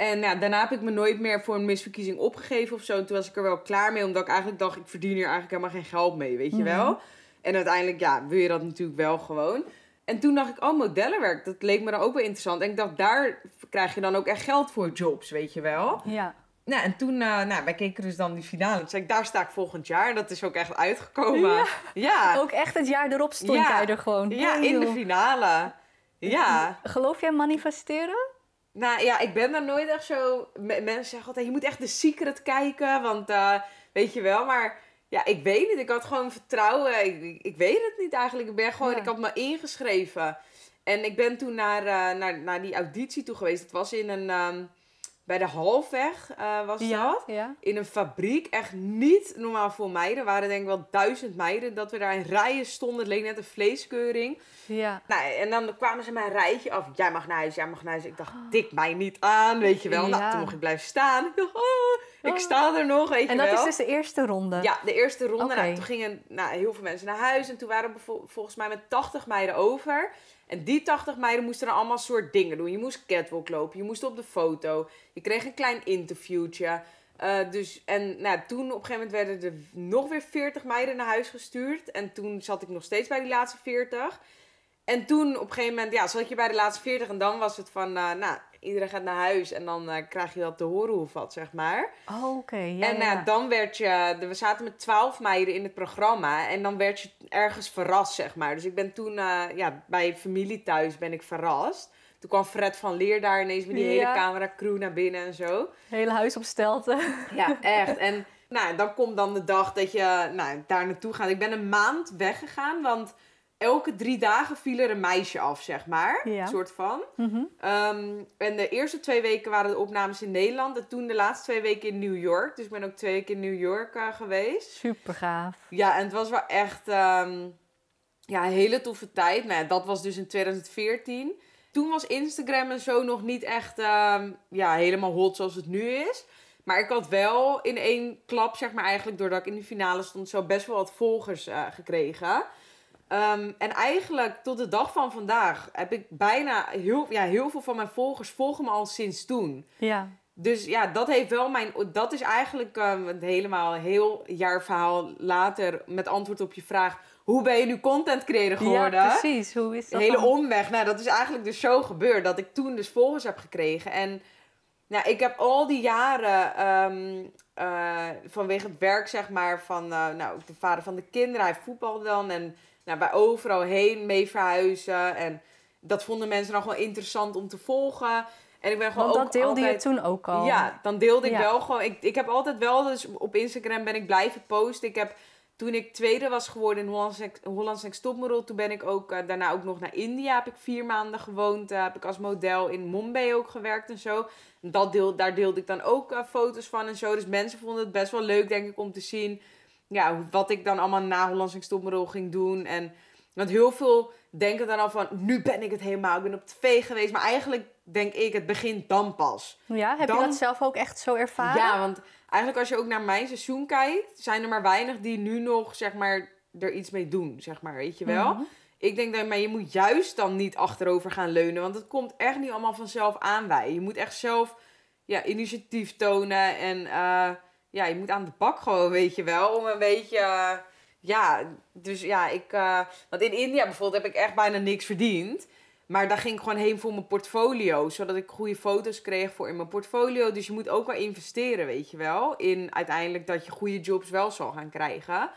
En ja, daarna heb ik me nooit meer voor een misverkiezing opgegeven of zo. toen was ik er wel klaar mee, omdat ik eigenlijk dacht, ik verdien hier eigenlijk helemaal geen geld mee, weet je mhm. wel. En uiteindelijk, ja, wil je dat natuurlijk wel gewoon. En toen dacht ik, oh, modellenwerk, dat leek me dan ook wel interessant. En ik dacht, daar krijg je dan ook echt geld voor jobs, weet je wel. Ja. Nou, en toen, uh, nou, wij keken dus dan die finale. Toen zei ik, daar sta ik volgend jaar. Dat is ook echt uitgekomen. Ja. Ook echt het jaar erop stond ja. jij er gewoon. Ja, in de finale. Ja. Geloof jij manifesteren? Nou ja, ik ben daar nooit echt zo. Mensen zeggen altijd: je moet echt de secret kijken. Want uh, weet je wel, maar ja, ik weet niet. Ik had gewoon vertrouwen. Ik, ik weet het niet eigenlijk. Ik ben gewoon, ik had me ingeschreven. En ik ben toen naar, uh, naar, naar die auditie toe geweest. Het was in een. Um, bij de halfweg uh, was ja, dat. Ja. In een fabriek. Echt niet normaal voor meiden. Er waren denk ik wel duizend meiden. Dat we daar in rijen stonden. Het leek net een vleeskeuring. Ja. Nou, en dan kwamen ze mijn rijtje af. Jij mag naar huis, jij mag naar huis. Ik dacht, dik mij niet aan, weet je wel. Nou, ja. Nou, toen mocht ik blijven staan. Ik dacht, oh, ik sta er nog, weet je wel. En dat is dus de eerste ronde? Ja, de eerste ronde. Okay. Nou, toen gingen nou, heel veel mensen naar huis. En toen waren we volgens mij met 80 meiden over. En die 80 meiden moesten dan allemaal soort dingen doen. Je moest catwalk lopen, je moest op de foto. Je kreeg een klein interviewtje. Uh, dus, en nou, toen op een gegeven moment werden er nog weer 40 meiden naar huis gestuurd. En toen zat ik nog steeds bij die laatste 40. En toen op een gegeven moment, ja, zat je bij de laatste 40 en dan was het van, uh, nou, iedereen gaat naar huis en dan uh, krijg je dat te horen hoe wat, zeg maar. Oh, oké. Ja, en ja. Uh, dan werd je, we zaten met 12 meiden in het programma en dan werd je ergens verrast, zeg maar. Dus ik ben toen, ja, bij familie thuis ben ik verrast. Toen kwam Fred van Leer daar ineens met die ja. hele camera crew naar binnen en zo. Hele huis op stelten. Ja, echt. En nou, dan komt dan de dag dat je nou, daar naartoe gaat. Ik ben een maand weggegaan, want elke drie dagen viel er een meisje af, zeg maar. Ja. soort van. Mm -hmm. um, en de eerste twee weken waren de opnames in Nederland. En toen de laatste twee weken in New York. Dus ik ben ook twee weken in New York uh, geweest. Super gaaf. Ja, en het was wel echt um, ja, een hele toffe tijd. Nou, ja, dat was dus in 2014. Toen was Instagram en zo nog niet echt um, ja, helemaal hot zoals het nu is. Maar ik had wel in één klap, zeg maar eigenlijk doordat ik in de finale stond, zo best wel wat volgers uh, gekregen. Um, en eigenlijk tot de dag van vandaag heb ik bijna heel, ja, heel veel van mijn volgers volgen me al sinds toen. Ja. Dus ja, dat heeft wel mijn. Dat is eigenlijk um, het helemaal heel jaar verhaal later met antwoord op je vraag. Hoe ben je nu content creator geworden? Ja, precies. Hoe is dat? Hele dan? omweg. Nou, dat is eigenlijk dus zo gebeurd dat ik toen dus volgers heb gekregen. En nou, ik heb al die jaren um, uh, vanwege het werk, zeg maar, van uh, nou, de vader van de kinderen. Hij voetbalde dan en nou, bij overal heen mee verhuizen. En dat vonden mensen dan gewoon interessant om te volgen. En ik ben gewoon Want dat ook deelde altijd... je toen ook al. Ja, dan deelde ik Ja. wel gewoon... Ik, ik heb altijd wel, dus op Instagram ben ik blijven posten. Ik heb toen ik tweede was geworden in Hollands Hollands Next Topmodel, toen ben ik ook eh, daarna ook nog naar India. Heb ik vier maanden gewoond. Uh, heb ik als model in Mumbai ook gewerkt en zo. Dat deel, daar deelde ik dan ook uh, foto's van en zo. Dus mensen vonden het best wel leuk, denk ik, om te zien ja, wat ik dan allemaal na Hollands Next Topmodel ging doen. En want heel veel denken dan al van, nu ben ik het helemaal. Ik ben op tv geweest. Maar eigenlijk denk ik, het begint dan pas. Ja, heb Dan- je dat zelf ook echt zo ervaren? Ja, want eigenlijk als je ook naar mijn seizoen kijkt, zijn er maar weinig die nu nog, zeg maar, er iets mee doen, zeg maar, weet je wel. Mhm. Ik denk dat, maar je moet juist dan niet achterover gaan leunen, want het komt echt niet allemaal vanzelf aanwij. Je moet echt zelf, ja, initiatief tonen en, eh, ja, je moet aan de bak gewoon, weet je wel, om een beetje, eh, ja, dus ja, ik, eh, want in India bijvoorbeeld heb ik echt bijna niks verdiend. Maar daar ging ik gewoon heen voor mijn portfolio. Zodat ik goede foto's kreeg voor in mijn portfolio. Dus je moet ook wel investeren, weet je wel. In uiteindelijk dat je goede jobs wel zal gaan krijgen.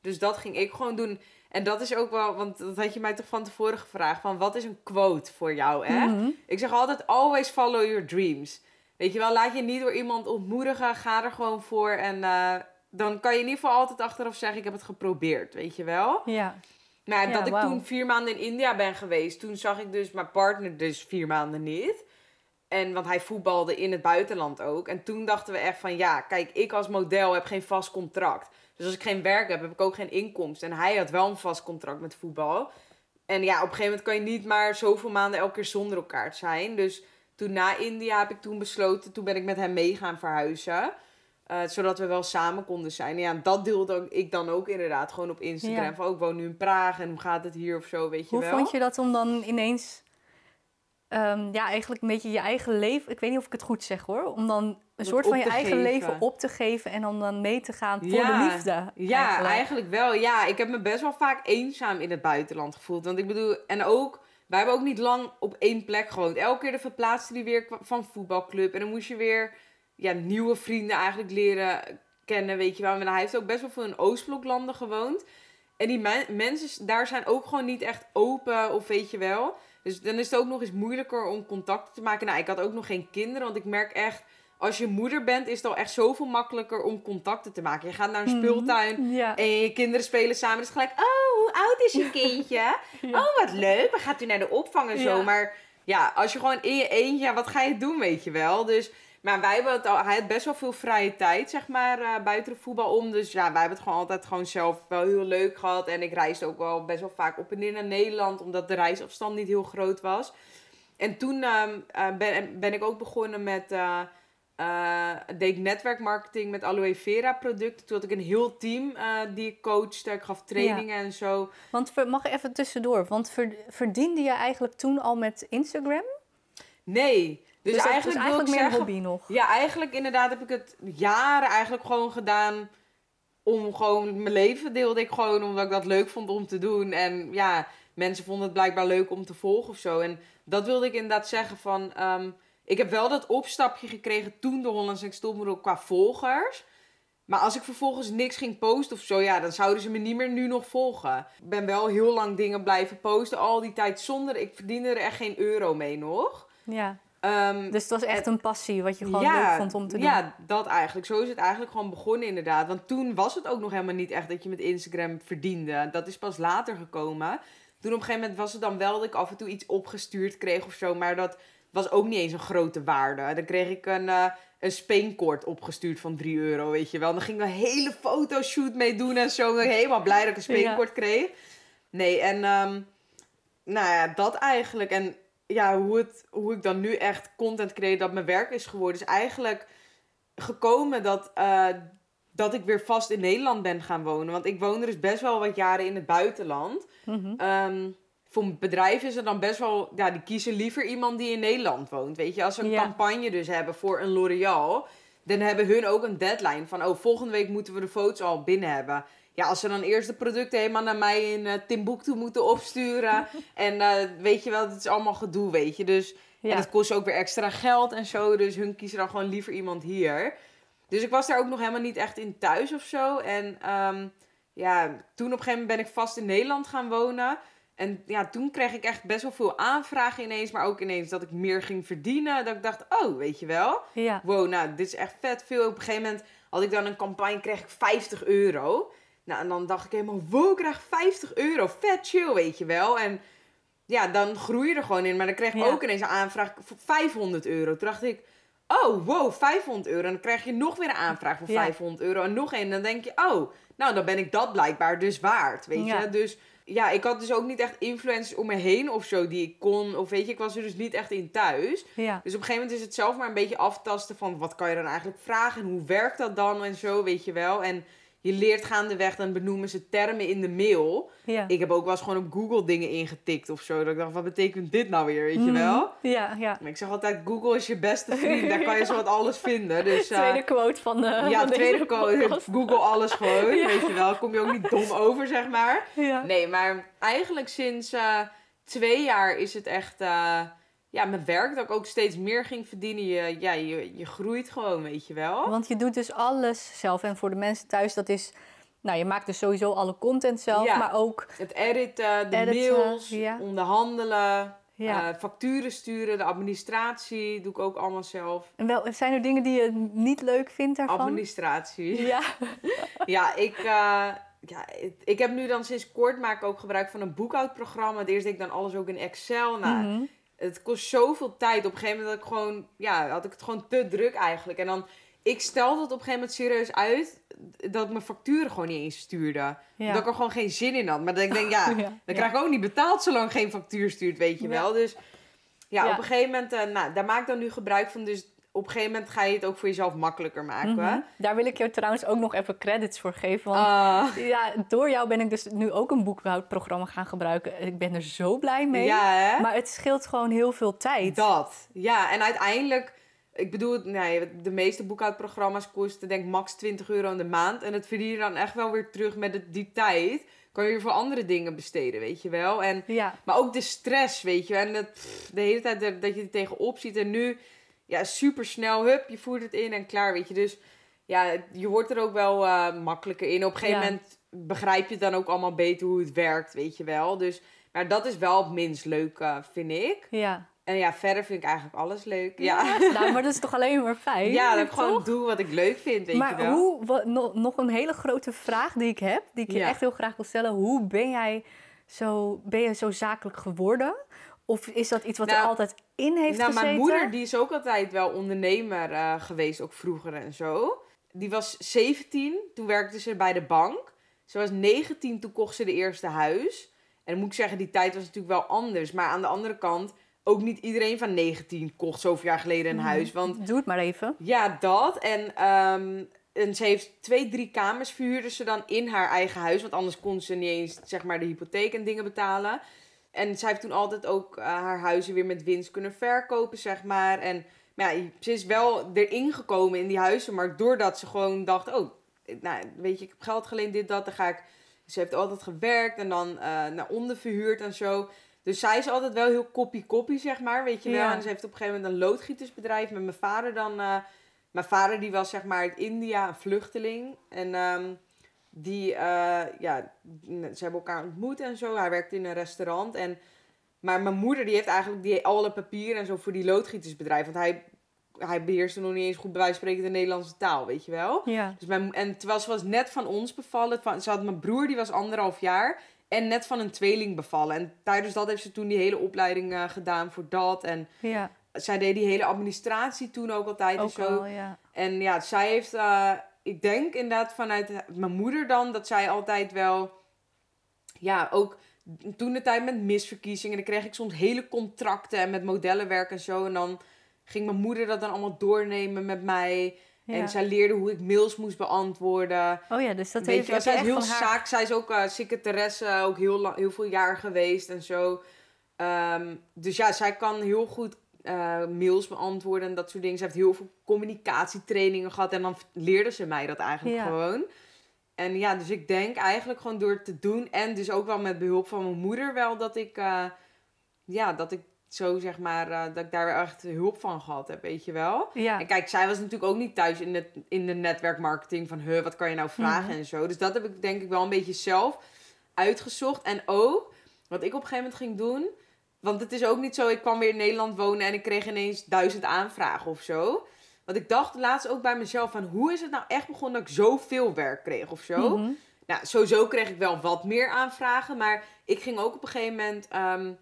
Dus dat ging ik gewoon doen. En dat is ook wel, want dat had je mij toch van tevoren gevraagd. Van wat is een quote voor jou, hè? Mhm. Ik zeg altijd, always follow your dreams. Weet je wel, laat je niet door iemand ontmoedigen. Ga er gewoon voor. En eh, dan kan je in ieder geval altijd achteraf zeggen, ik heb het geprobeerd, weet je wel. Ja. Maar ja, Ja, dat ik toen vier maanden in India ben geweest, toen zag ik dus mijn partner dus vier maanden niet. En want hij voetbalde in het buitenland ook. En toen dachten we echt van ja, kijk, ik als model heb geen vast contract. Dus als ik geen werk heb, heb ik ook geen inkomsten. En hij had wel een vast contract met voetbal. En ja, op een gegeven moment kan je niet maar zoveel maanden elke keer zonder elkaar zijn. Dus toen na India heb ik toen besloten, toen ben ik met hem mee gaan verhuizen. Eh, zodat we wel samen konden zijn. En ja, dat deelde ik dan ook inderdaad gewoon op Instagram. Ja. Van, oh, ik woon nu in Praag en hoe gaat het hier of zo, weet je Hoe wel. vond je dat om dan ineens, ehm, ja, eigenlijk een beetje je eigen leven, ik weet niet of ik het goed zeg hoor, om dan een soort van je eigen geven. leven op te geven en om dan mee te gaan voor Ja, de liefde. Ja, eigenlijk. wel. Ja, ik heb me best wel vaak eenzaam in het buitenland gevoeld. Want ik bedoel, en ook, wij hebben ook niet lang op één plek gewoond. Elke keer de verplaatste die weer van voetbalclub. En dan moest je weer ja, nieuwe vrienden eigenlijk leren kennen, weet je wel. En hij heeft ook best wel veel in Oostbloklanden gewoond. En die men- mensen daar zijn ook gewoon niet echt open, of weet je wel. Dus dan is het ook nog eens moeilijker om contacten te maken. Nou, ik had ook nog geen kinderen, want ik merk echt... Als je moeder bent, is het al echt zoveel makkelijker om contacten te maken. Je gaat naar een Mhm. speeltuin en je kinderen spelen samen. Dus gelijk, oh, hoe oud is je kindje? Oh, wat leuk. Dan gaat u naar de opvang en zo. Ja. Maar ja, als je gewoon in je eentje, ja, wat ga je doen, weet je wel? Dus, maar wij hebben het al, hij had best wel veel vrije tijd, zeg maar, eh, buiten de voetbal om. Dus ja, wij hebben het gewoon altijd gewoon zelf wel heel leuk gehad. En ik reisde ook wel best wel vaak op en neer naar Nederland, omdat de reisafstand niet heel groot was. En toen ehm, eh, ben, ben ik ook begonnen met... eh, eh, deed ik netwerkmarketing met aloe vera producten. Toen had ik een heel team eh, die ik coachte. Ik gaf trainingen en zo. Want mag ik even tussendoor, want ver- verdiende je eigenlijk toen al met Instagram? Nee. Dus, dat eigenlijk, wil eigenlijk meer zeggen... hobby nog. Ja, eigenlijk inderdaad heb ik het jaren eigenlijk gewoon gedaan... om gewoon... Mijn leven deelde ik gewoon omdat ik dat leuk vond om te doen. En ja, mensen vonden het blijkbaar leuk om te volgen of zo. En dat wilde ik inderdaad zeggen van... ehm, ik heb wel dat opstapje gekregen toen de Hollandse Next Topmodel qua volgers... Maar als ik vervolgens niks ging posten of zo, ja, dan zouden ze me niet meer nu nog volgen. Ik ben wel heel lang dingen blijven posten, al die tijd zonder. Ik verdiende er echt geen euro mee nog. Ja. Ehm, Dus het was echt een passie wat je gewoon leuk vond om te doen. ja, dat eigenlijk. Zo is het eigenlijk gewoon begonnen inderdaad. Want toen was het ook nog helemaal niet echt dat je met Instagram verdiende. Dat is pas later gekomen. Toen op een gegeven moment was het dan wel dat ik af en toe iets opgestuurd kreeg of zo. Maar dat was ook niet eens een grote waarde. Dan kreeg ik een, eh een speenkoord opgestuurd van 3 euro, weet je wel. Dan ging ik een hele fotoshoot mee doen en zo. Dan ik helemaal blij dat ik een speenkoord kreeg. Nee, en ehm, nou ja, dat eigenlijk. En ja, hoe, het, hoe ik dan nu echt content creëer dat mijn werk is geworden, is eigenlijk gekomen dat, eh, dat ik weer vast in Nederland ben gaan wonen. Want ik woonde dus best wel wat jaren in het buitenland. Ehm, voor bedrijf is er dan best wel, ja, die kiezen liever iemand die in Nederland woont. Weet je, als ze een Ja. campagne dus hebben voor een L'Oreal, dan hebben hun ook een deadline van, oh, volgende week moeten we de foto's al binnen hebben. Ja, als ze dan eerst de producten helemaal naar mij in eh, Timbuktu moeten opsturen. en eh, weet je wel, het is allemaal gedoe, weet je. Dus Ja. en het kost ook weer extra geld en zo. Dus hun kiezen dan gewoon liever iemand hier. Dus ik was daar ook nog helemaal niet echt in thuis of zo. En ehm, ja, toen op een gegeven moment ben ik vast in Nederland gaan wonen. En ja, toen kreeg ik echt best wel veel aanvragen ineens. Maar ook ineens dat ik meer ging verdienen. Dat ik dacht, oh, weet je wel. ja. Wow, nou, dit is echt vet veel. Op een gegeven moment had ik dan een campagne, kreeg ik 50 euro. Nou, en dan dacht ik helemaal, wow, ik krijg 50 euro. Vet chill, weet je wel. En ja, dan groei je er gewoon in. Maar dan kreeg ik Ja. ook ineens een aanvraag voor 500 euro. Toen dacht ik, oh, wow, 500 euro. En dan krijg je nog weer een aanvraag voor Ja. 500 euro. En nog een. Dan denk je, oh, nou, dan ben ik dat blijkbaar dus waard, weet je. Dus ja, ik had dus ook niet echt influencers om me heen of zo die ik kon. Of weet je, ik was er dus niet echt in thuis. Ja. Dus op een gegeven moment is het zelf maar een beetje aftasten van wat kan je dan eigenlijk vragen en hoe werkt dat dan en zo, weet je wel. En je leert gaandeweg, dan benoemen ze termen in de mail. Ja. Ik heb ook wel eens gewoon op Google dingen ingetikt of zo. Dat ik dacht, wat betekent dit nou weer, weet je Mhm. wel? Ja, ja. Maar ik zeg altijd, Google is je beste vriend. Daar kan je zo wat alles vinden. Dus, eh, tweede quote van de ja, van tweede podcast. Google alles gewoon, Ja. weet je wel. Kom je ook niet dom over, zeg maar. Ja. Nee, maar eigenlijk sinds eh, twee jaar is het echt... ja, mijn werk dat ik ook steeds meer ging verdienen. Je, ja, je, je groeit gewoon, weet je wel. Want je doet dus alles zelf. En voor de mensen thuis, dat is... Nou, je maakt dus sowieso alle content zelf, Ja. maar ook... Het editen, de Editen, mails, ja. onderhandelen, Ja. eh, facturen sturen, de administratie doe ik ook allemaal zelf. En wel, zijn er dingen die je niet leuk vindt daarvan? Administratie. Ja. Ja, ik, eh, ja, ik heb nu dan sinds kort maak ik ook gebruik van een boekhoudprogramma. Het eerst deed ik dan alles ook in Excel. Nou, Mhm. Het kost zoveel tijd. Op een gegeven moment had ik gewoon, ja, had ik het gewoon te druk eigenlijk. En dan, ik stelde het op een gegeven moment serieus uit dat ik mijn facturen gewoon niet eens stuurde. Ja. Dat ik er gewoon geen zin in had. Maar dat ik denk, ja, Ja. dan Ja. krijg ik ook niet betaald zolang geen factuur stuurt, weet je wel. Dus ja, Ja. op een gegeven moment, eh, nou, daar maak ik dan nu gebruik van. Dus op een gegeven moment ga je het ook voor jezelf makkelijker maken. Mhm. Daar wil ik je trouwens ook nog even credits voor geven. Want Ah, ja, door jou ben ik dus nu ook een boekhoudprogramma gaan gebruiken. Ik ben er zo blij mee. ja, hè? Maar het scheelt gewoon heel veel tijd. Dat, ja. En uiteindelijk, ik bedoel, nee, de meeste boekhoudprogramma's kosten denk ik max 20 euro in de maand. En dat verdien je dan echt wel weer terug met die tijd. Kan je weer voor andere dingen besteden, weet je wel. En, Ja, maar ook de stress, weet je. En dat, pff, de hele tijd dat, dat je er tegenop ziet. En nu, ja, super snel, hup, je voert het in en klaar, weet je. Dus ja, je wordt er ook wel eh, makkelijker in. Op een gegeven Ja. moment begrijp je dan ook allemaal beter hoe het werkt, weet je wel. Dus, maar dat is wel het minst leuk, eh, vind ik. ja. En ja, verder vind ik eigenlijk alles leuk. Ja, Nou, maar dat is toch alleen maar fijn? ja dat ik gewoon doe wat ik leuk vind, weet je Maar wel. hoe, wat, nog, nog een hele grote vraag die ik heb, die ik je Ja. echt heel graag wil stellen. Hoe ben jij zo, ben je zo zakelijk geworden? Of is dat iets wat er Nou, altijd in heeft nou, gezeten? mijn moeder die is ook altijd wel ondernemer eh, geweest, ook vroeger en zo. Die was 17, toen werkte ze bij de bank. Ze was 19, toen kocht ze de eerste huis. En dan moet ik zeggen, die tijd was natuurlijk wel anders. Maar aan de andere kant, ook niet iedereen van 19 kocht zoveel jaar geleden een Mhm. huis. Want Doe het maar even. Ja, dat. En, ehm, en ze heeft twee, drie kamers verhuurde ze dan in haar eigen huis. Want anders kon ze niet eens zeg maar, de hypotheek en dingen betalen. En zij heeft toen altijd ook eh, haar huizen weer met winst kunnen verkopen, zeg maar. En maar ja, ze is wel erin gekomen in die huizenmarkt. Doordat ze gewoon dacht, oh, nou, weet je, ik heb geld geleend, dit, dat. Dan ga ik... Ze heeft altijd gewerkt en dan eh, naar onder verhuurd en zo. Dus zij is altijd wel heel koppie-koppie, zeg maar, weet je wel. Ja. En ze heeft op een gegeven moment een loodgietersbedrijf met mijn vader dan... eh, mijn vader die was zeg maar uit India, een vluchteling. En ehm, die, eh, ja, ze hebben elkaar ontmoet en zo. Hij werkte in een restaurant. En, maar mijn moeder die heeft eigenlijk die, alle papieren en zo voor die loodgietersbedrijf. Want hij, hij beheerste nog niet eens goed bij wijze van spreken de Nederlandse taal, weet je wel. Ja. Dus mijn, en terwijl ze was net van ons bevallen. Van, ze had mijn broer, die was anderhalf jaar. En net van een tweeling bevallen. En tijdens dat heeft ze toen die hele opleiding eh, gedaan voor dat. En Ja, zij deed die hele administratie toen ook altijd en zo. al, ja. En ja, zij heeft, eh, ik denk inderdaad vanuit mijn moeder dan, dat zij altijd wel, ja, ook toen de tijd met misverkiezingen, dan kreeg ik soms hele contracten en met modellenwerk en zo. En dan ging mijn moeder dat dan allemaal doornemen met mij. Ja. En zij leerde hoe ik mails moest beantwoorden. Oh ja, dus dat Weet heeft je, zij is heel haar... zaak. Zij is ook eh secretaresse, ook heel, lang, heel veel jaar geweest en zo. Ehm, dus ja, zij kan heel goed eh, mails beantwoorden en dat soort dingen. Ze heeft heel veel communicatietrainingen gehad en dan leerde ze mij dat eigenlijk Ja. gewoon. En ja, dus ik denk eigenlijk gewoon door te doen en dus ook wel met behulp van mijn moeder wel dat ik, eh, ja, dat ik zo zeg maar, eh, dat ik daar echt hulp van gehad heb, weet je wel. Ja, En kijk, zij was natuurlijk ook niet thuis in de, in de netwerkmarketing van, huh, wat kan je nou vragen Mhm. en zo. Dus dat heb ik denk ik wel een beetje zelf uitgezocht. En ook, wat ik op een gegeven moment ging doen, want het is ook niet zo, ik kwam weer in Nederland wonen en ik kreeg ineens duizend aanvragen of zo. Want ik dacht laatst ook bij mezelf van, hoe is het nou echt begonnen dat ik zoveel werk kreeg of zo? Mhm. ja, sowieso kreeg ik wel wat meer aanvragen. Maar ik ging ook op een gegeven moment... ehm,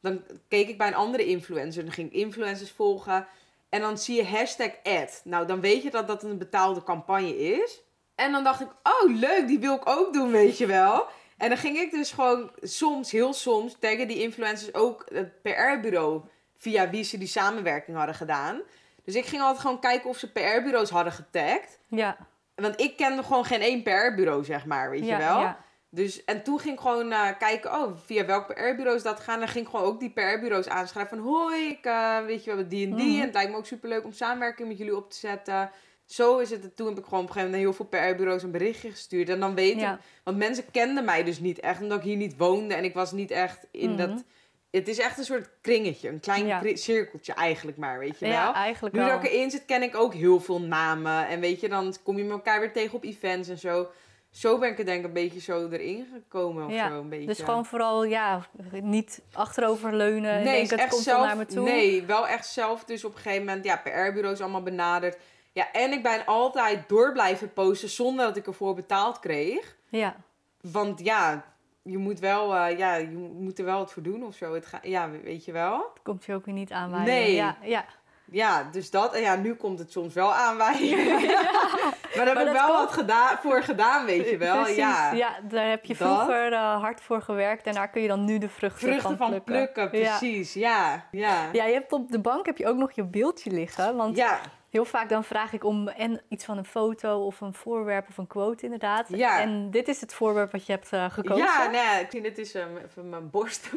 dan keek ik bij een andere influencer. Dan ging ik influencers volgen. En dan zie je hashtag ad. Nou, dan weet je dat dat een betaalde campagne is. En dan dacht ik, oh leuk, die wil ik ook doen, weet je wel. En dan ging ik dus gewoon soms, heel soms, taggen die influencers ook het PR-bureau via wie ze die samenwerking hadden gedaan. Dus ik ging altijd gewoon kijken of ze PR-bureaus hadden getagd. Ja. Want ik kende gewoon geen één PR-bureau, zeg maar, weet ja, je wel. Ja. Dus, en toen ging ik gewoon eh, kijken, oh, via welk PR-bureau is dat gaan. En dan ging ik gewoon ook die PR-bureaus aanschrijven van... Hoi, ik eh, weet je wel, die en die. Mhm. En het lijkt me ook superleuk om samenwerking met jullie op te zetten. Zo is het. Toen heb ik gewoon op een gegeven moment heel veel PR-bureaus een berichtje gestuurd. En dan weten... Ja. Want mensen kenden mij dus niet echt, omdat ik hier niet woonde. En ik was niet echt in Mhm. dat... Het is echt een soort kringetje, een klein Ja. cirkeltje eigenlijk maar, weet je wel. Ja, eigenlijk Nu wel. dat ik erin zit, ken ik ook heel veel namen. En weet je, dan kom je elkaar weer tegen op events en zo. Zo ben ik er denk ik een beetje zo erin gekomen of Ja, zo. Een beetje. Dus gewoon vooral, ja, niet achteroverleunen en nee, denken, het komt zelf, naar me toe. Nee, wel echt zelf dus op een gegeven moment, ja, PR-bureaus allemaal benaderd. Ja, en ik ben altijd door blijven posten zonder dat ik ervoor betaald kreeg. Ja, Want ja, je moet wel, eh, ja, je moet er wel wat voor doen of zo. Het ga, ja, weet je wel. het komt je ook weer niet aanwaaien. Nee. Ja, ja. Ja, dus dat. En ja, nu komt het soms wel aanwaaien. maar daar heb Maar ik wel komt- wat gedaan, voor gedaan, weet je wel. Precies, ja. ja, daar heb je vroeger eh, hard voor gewerkt en daar kun je dan nu de vruchten, Vruchten van plukken. plukken, Ja. precies. Ja, ja. Ja, je hebt op de bank heb je ook nog je beeldje liggen. Want Ja, heel vaak dan vraag ik om en iets van een foto of een voorwerp of een quote inderdaad. Ja. En dit is het voorwerp wat je hebt eh, gekozen. ja nee, ik zie dit is um, even mijn borst.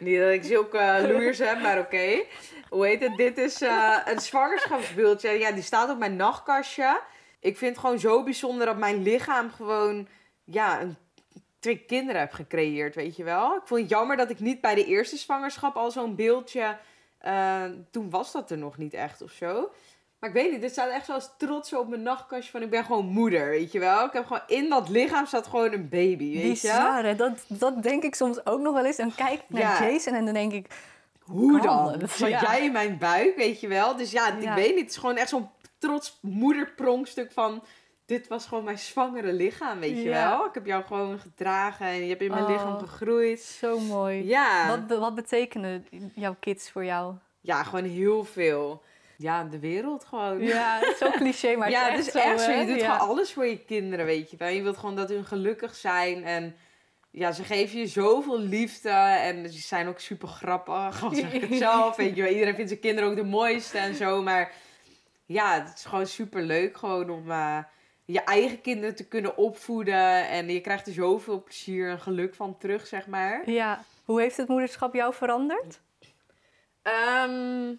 Niet dat ik zulke uh, loeiers heb, maar oké. Hoe heet het? Dit is eh, een zwangerschapsbeeldje. Ja, die staat op mijn nachtkastje. Ik vind het gewoon zo bijzonder dat mijn lichaam gewoon... Ja, een, twee kinderen heb gecreëerd, weet je wel. Ik vond het jammer dat ik niet bij de eerste zwangerschap al zo'n beeldje... eh, toen was dat er nog niet echt of zo. Maar ik weet niet, dit staat echt zo als trots op mijn nachtkastje van ik ben gewoon moeder, weet je wel. Ik heb gewoon in dat lichaam staat gewoon een baby, weet je. Hè? Dat, dat denk ik soms ook nog wel eens. Dan kijk ik naar Ja. Jason en dan denk ik... Hoe dan? het? Zat Ja. jij in mijn buik, weet je wel? Dus ja, ik Ja. weet niet, het is gewoon echt zo'n trots moederpronkstuk van... Dit was gewoon mijn zwangere lichaam, weet je Ja. wel. Ik heb jou gewoon gedragen en je hebt in mijn Oh. lichaam gegroeid. Zo mooi. Ja. Wat, wat betekenen jouw kids voor jou? ja, gewoon heel veel. Ja, de wereld gewoon. Ja, zo cliché, maar ja, het is het echt is echt zo. Je doet Ja. gewoon alles voor je kinderen, weet je wel. Je wilt gewoon dat hun gelukkig zijn. En ja, ze geven je zoveel liefde. En ze zijn ook super grappig, al zeg ik het zelf. Weet je wel. Iedereen vindt zijn kinderen ook de mooiste en zo. Maar ja, het is gewoon super leuk gewoon om eh, je eigen kinderen te kunnen opvoeden. En je krijgt er zoveel plezier en geluk van terug, zeg maar. Ja. Hoe heeft het moederschap jou veranderd? Ehm,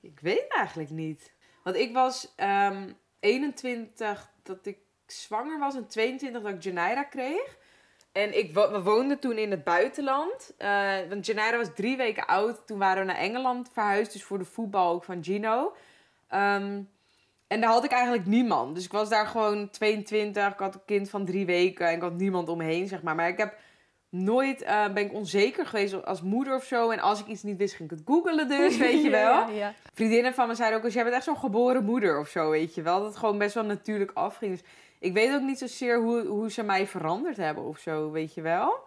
ik weet eigenlijk niet. Want ik was ehm 21 dat ik zwanger was en 22 dat ik Janaira kreeg. En ik wo- we woonden toen in het buitenland. Eh, want Janaira was drie weken oud. Toen waren we naar Engeland verhuisd. Dus voor de voetbal ook van Gino. Ehm, en daar had ik eigenlijk niemand. Dus ik was daar gewoon 22. Ik had een kind van drie weken. En ik had niemand om me heen, zeg maar. Maar ik heb nooit... eh, ben ik onzeker geweest als moeder of zo. En als ik iets niet wist, ging ik het googelen dus, weet je wel. Ja, ja. Vriendinnen van me zeiden ook eens, jij bent echt zo'n geboren moeder of zo, weet je wel. Dat het gewoon best wel natuurlijk afging. Dus ik weet ook niet zozeer hoe, hoe ze mij veranderd hebben of zo, weet je wel.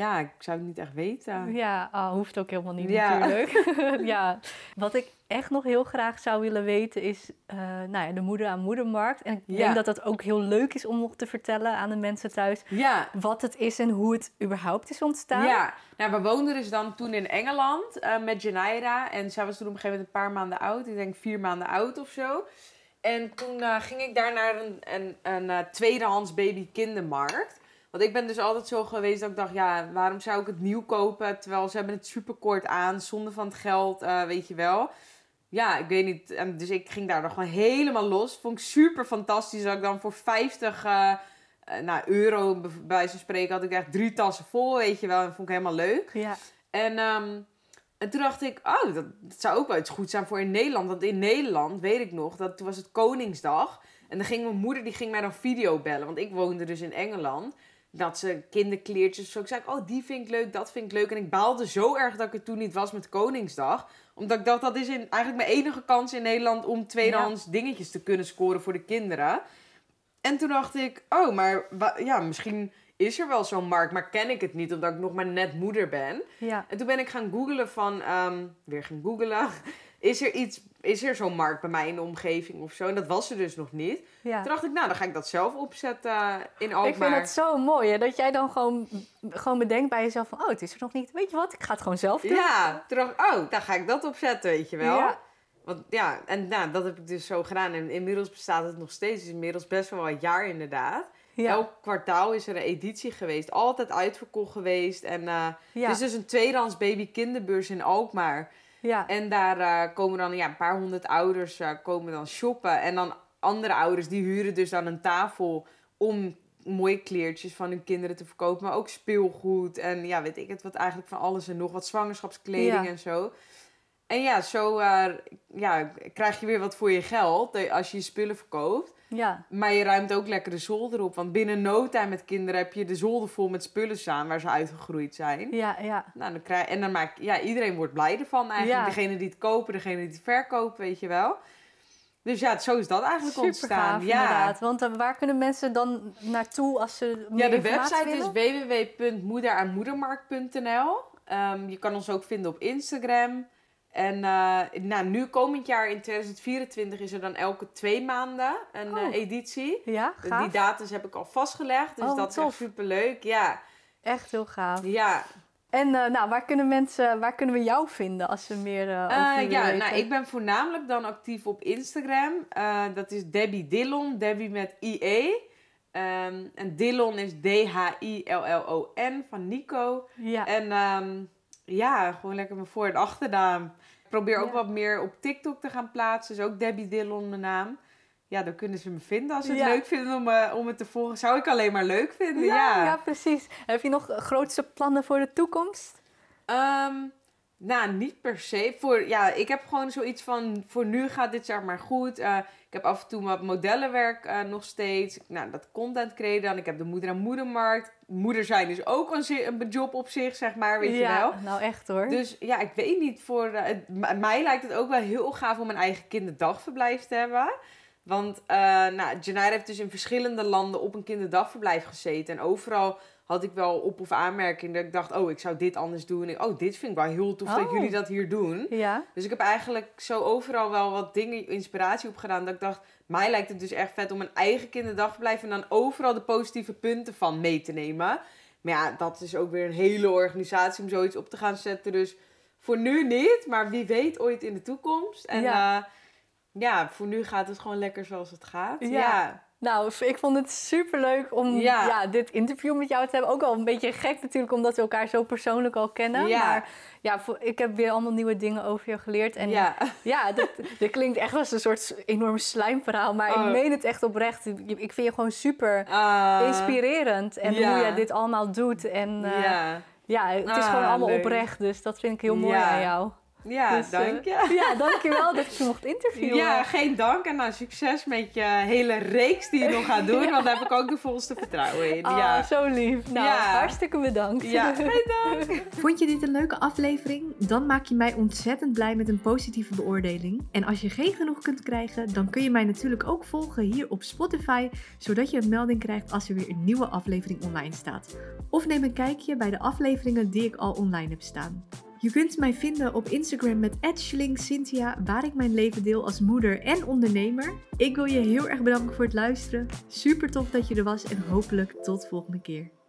Ja, ik zou het niet echt weten. Ja, ah, hoeft ook helemaal niet Ja. natuurlijk. ja. Wat ik echt nog heel graag zou willen weten is eh, nou ja, de moeder aan moedermarkt. En ik Ja. denk dat dat ook heel leuk is om nog te vertellen aan de mensen thuis. Ja, Wat het is en hoe het überhaupt is ontstaan. ja. Nou, we woonden dus dan toen in Engeland eh, met Janaira. En zij was toen op een gegeven moment een paar maanden oud. Ik denk vier maanden oud of zo. En toen eh, ging ik daar naar een, een, een eh, tweedehands baby kindermarkt. Want ik ben dus altijd zo geweest dat ik dacht, ja, waarom zou ik het nieuw kopen? Terwijl ze hebben het super kort aan, zonder van het geld, eh, weet je wel. Ja, ik weet niet. En dus ik ging daar nog gewoon helemaal los. Vond ik super fantastisch dat ik dan voor 50 eh, eh, nou, euro, bij wijze van spreken, had ik echt drie tassen vol, weet je wel. En vond ik helemaal leuk. Ja. En, ehm, en toen dacht ik, oh, dat, dat zou ook wel iets goed zijn voor in Nederland. Want in Nederland, weet ik nog, dat toen was het Koningsdag. En dan ging mijn moeder, die ging mij dan video bellen. Want ik woonde dus in Engeland. Dat ze kinderkleertjes, zo ik zei, oh, die vind ik leuk, dat vind ik leuk. En ik baalde zo erg dat ik er toen niet was met Koningsdag. Omdat ik dacht, dat is in, eigenlijk mijn enige kans in Nederland om tweedehands dingetjes te kunnen scoren voor de kinderen. En toen dacht ik, oh, maar ja, misschien is er wel zo'n markt, maar ken ik het niet omdat ik nog maar net moeder ben. Ja. En toen ben ik gaan googlen van, ehm, weer gaan googlen, is er iets, is er zo'n markt bij mij in de omgeving of zo? En dat was er dus nog niet. ja. Toen dacht ik, nou, dan ga ik dat zelf opzetten in Ik Alkmaar. vind het zo mooi hè, dat jij dan gewoon, gewoon bedenkt bij jezelf van... oh, het is er nog niet. Weet je wat, ik ga het gewoon zelf doen. Ja, toen dacht ik, oh, dan ga ik dat opzetten, weet je wel. Ja. Want ja, en nou, dat heb ik dus zo gedaan. En inmiddels bestaat het nog steeds. Is inmiddels best wel een jaar inderdaad. Ja. Elk kwartaal is er een editie geweest. Altijd uitverkocht geweest. En ja. het is dus een tweedehands baby kinderbeurs in Alkmaar. Ja. En daar eh, komen dan ja, een paar honderd ouders eh, komen dan shoppen. En dan andere ouders die huren dus dan een tafel om mooie kleertjes van hun kinderen te verkopen. Maar ook speelgoed en ja, weet ik het wat eigenlijk van alles en nog wat zwangerschapskleding Ja. en zo. En ja, zo ja, krijg je weer wat voor je geld eh, als je je spullen verkoopt. Ja. Maar je ruimt ook lekker de zolder op. Want binnen no time met kinderen heb je de zolder vol met spullen staan waar ze uitgegroeid zijn. Ja, ja. Nou, dan krijg, en dan maak ja, iedereen wordt blij ervan eigenlijk. Ja. Degene die het kopen, degene die het verkopen, weet je wel. Dus ja, zo is dat eigenlijk Super ontstaan. gaaf, ja. inderdaad. Want eh, waar kunnen mensen dan naartoe als ze meer ja, de website willen? is www.moederaanmoedermarkt.nl. Ehm, je kan ons ook vinden op Instagram. En eh, nou, nu komend jaar in 2024 is er dan elke twee maanden een Oh. eh, editie. Ja, Die gaaf. datums heb ik al vastgelegd, dus Oh, dat is echt tof. superleuk. Ja, Echt heel gaaf. ja. En eh, nou, waar kunnen mensen, waar kunnen we jou vinden als ze meer eh over ja, weten? nou, ik ben voornamelijk dan actief op Instagram. Dat is Debbie Dillon, Debbie met IE. Ehm, en Dillon is D-H-I-L-L-O-N van Nico. Ja, En ehm, ja, gewoon lekker mijn voor- en achternaam. Ik probeer ook Ja. wat meer op TikTok te gaan plaatsen. Dus ook Debbie Dillon mijn naam. Ja, dan kunnen ze me vinden. Als ze het Ja. leuk vinden om, eh, om het te volgen, zou ik alleen maar leuk vinden. ja, Ja, ja, precies. Heb je nog grootste plannen voor de toekomst? Ehm, nou, niet per se. Voor, ja, ik heb gewoon zoiets van, voor nu gaat dit zeg maar goed. Eh, ik heb af en toe wat modellenwerk eh, nog steeds. Nou, dat content creëren dan. Ik heb de moeder en moedermarkt. Moeder zijn is ook een, job op zich, zeg maar, weet ja, je wel. nou echt hoor. Dus ja, ik weet niet. Voor, eh, het- mij lijkt het ook wel heel gaaf om een eigen kinderdagverblijf te hebben. Want uh, nou, heeft dus in verschillende landen op een kinderdagverblijf gezeten. En overal had ik wel op- of aanmerking dat ik dacht... oh, ik zou dit anders doen. En, oh, dit vind ik wel heel tof dat Oh. jullie dat hier doen. Ja, Dus ik heb eigenlijk zo overal wel wat dingen, inspiratie opgedaan. Dat ik dacht, mij lijkt het dus echt vet om een eigen kinderdagverblijf... en dan overal de positieve punten van mee te nemen. Maar ja, dat is ook weer een hele organisatie om zoiets op te gaan zetten. Dus voor nu niet, maar wie weet ooit in de toekomst. En Ja. ja, ja voor nu gaat het gewoon lekker zoals het gaat. Ja. Ja, nou, ik vond het super leuk om Ja. ja. dit interview met jou te hebben. Ook wel een beetje gek natuurlijk, omdat we elkaar zo persoonlijk al kennen. Ja. Maar ja, ik heb weer allemaal nieuwe dingen over je geleerd. En ja, ja. dit, dit klinkt echt als een soort enorm slijmverhaal. Maar Oh. ik meen het echt oprecht. Ik vind je gewoon super Ah, inspirerend. En ja. hoe je dit allemaal doet. En eh, ja. het is Ah, gewoon allemaal leuk. oprecht. Dus dat vind ik heel mooi aan jou. Ja, Dus, eh, dank je. Ja, dankjewel dat ik je mocht interviewen. Ja, geen dank. En nou, succes met je hele reeks die je nog gaat doen. Want daar heb ik ook de volste vertrouwen in. Oh, ja. zo lief. Nou, Ja. hartstikke bedankt. Ja, geen dank. Vond je dit een leuke aflevering? Dan maak je mij ontzettend blij met een positieve beoordeling. En als je geen genoeg kunt krijgen, dan kun je mij natuurlijk ook volgen hier op Spotify, zodat je een melding krijgt als er weer een nieuwe aflevering online staat. Of neem een kijkje bij de afleveringen die ik al online heb staan. Je kunt mij vinden op Instagram met Cynthia, waar ik mijn leven deel als moeder en ondernemer. Ik wil je heel erg bedanken voor het luisteren. Super tof dat je er was en hopelijk tot volgende keer.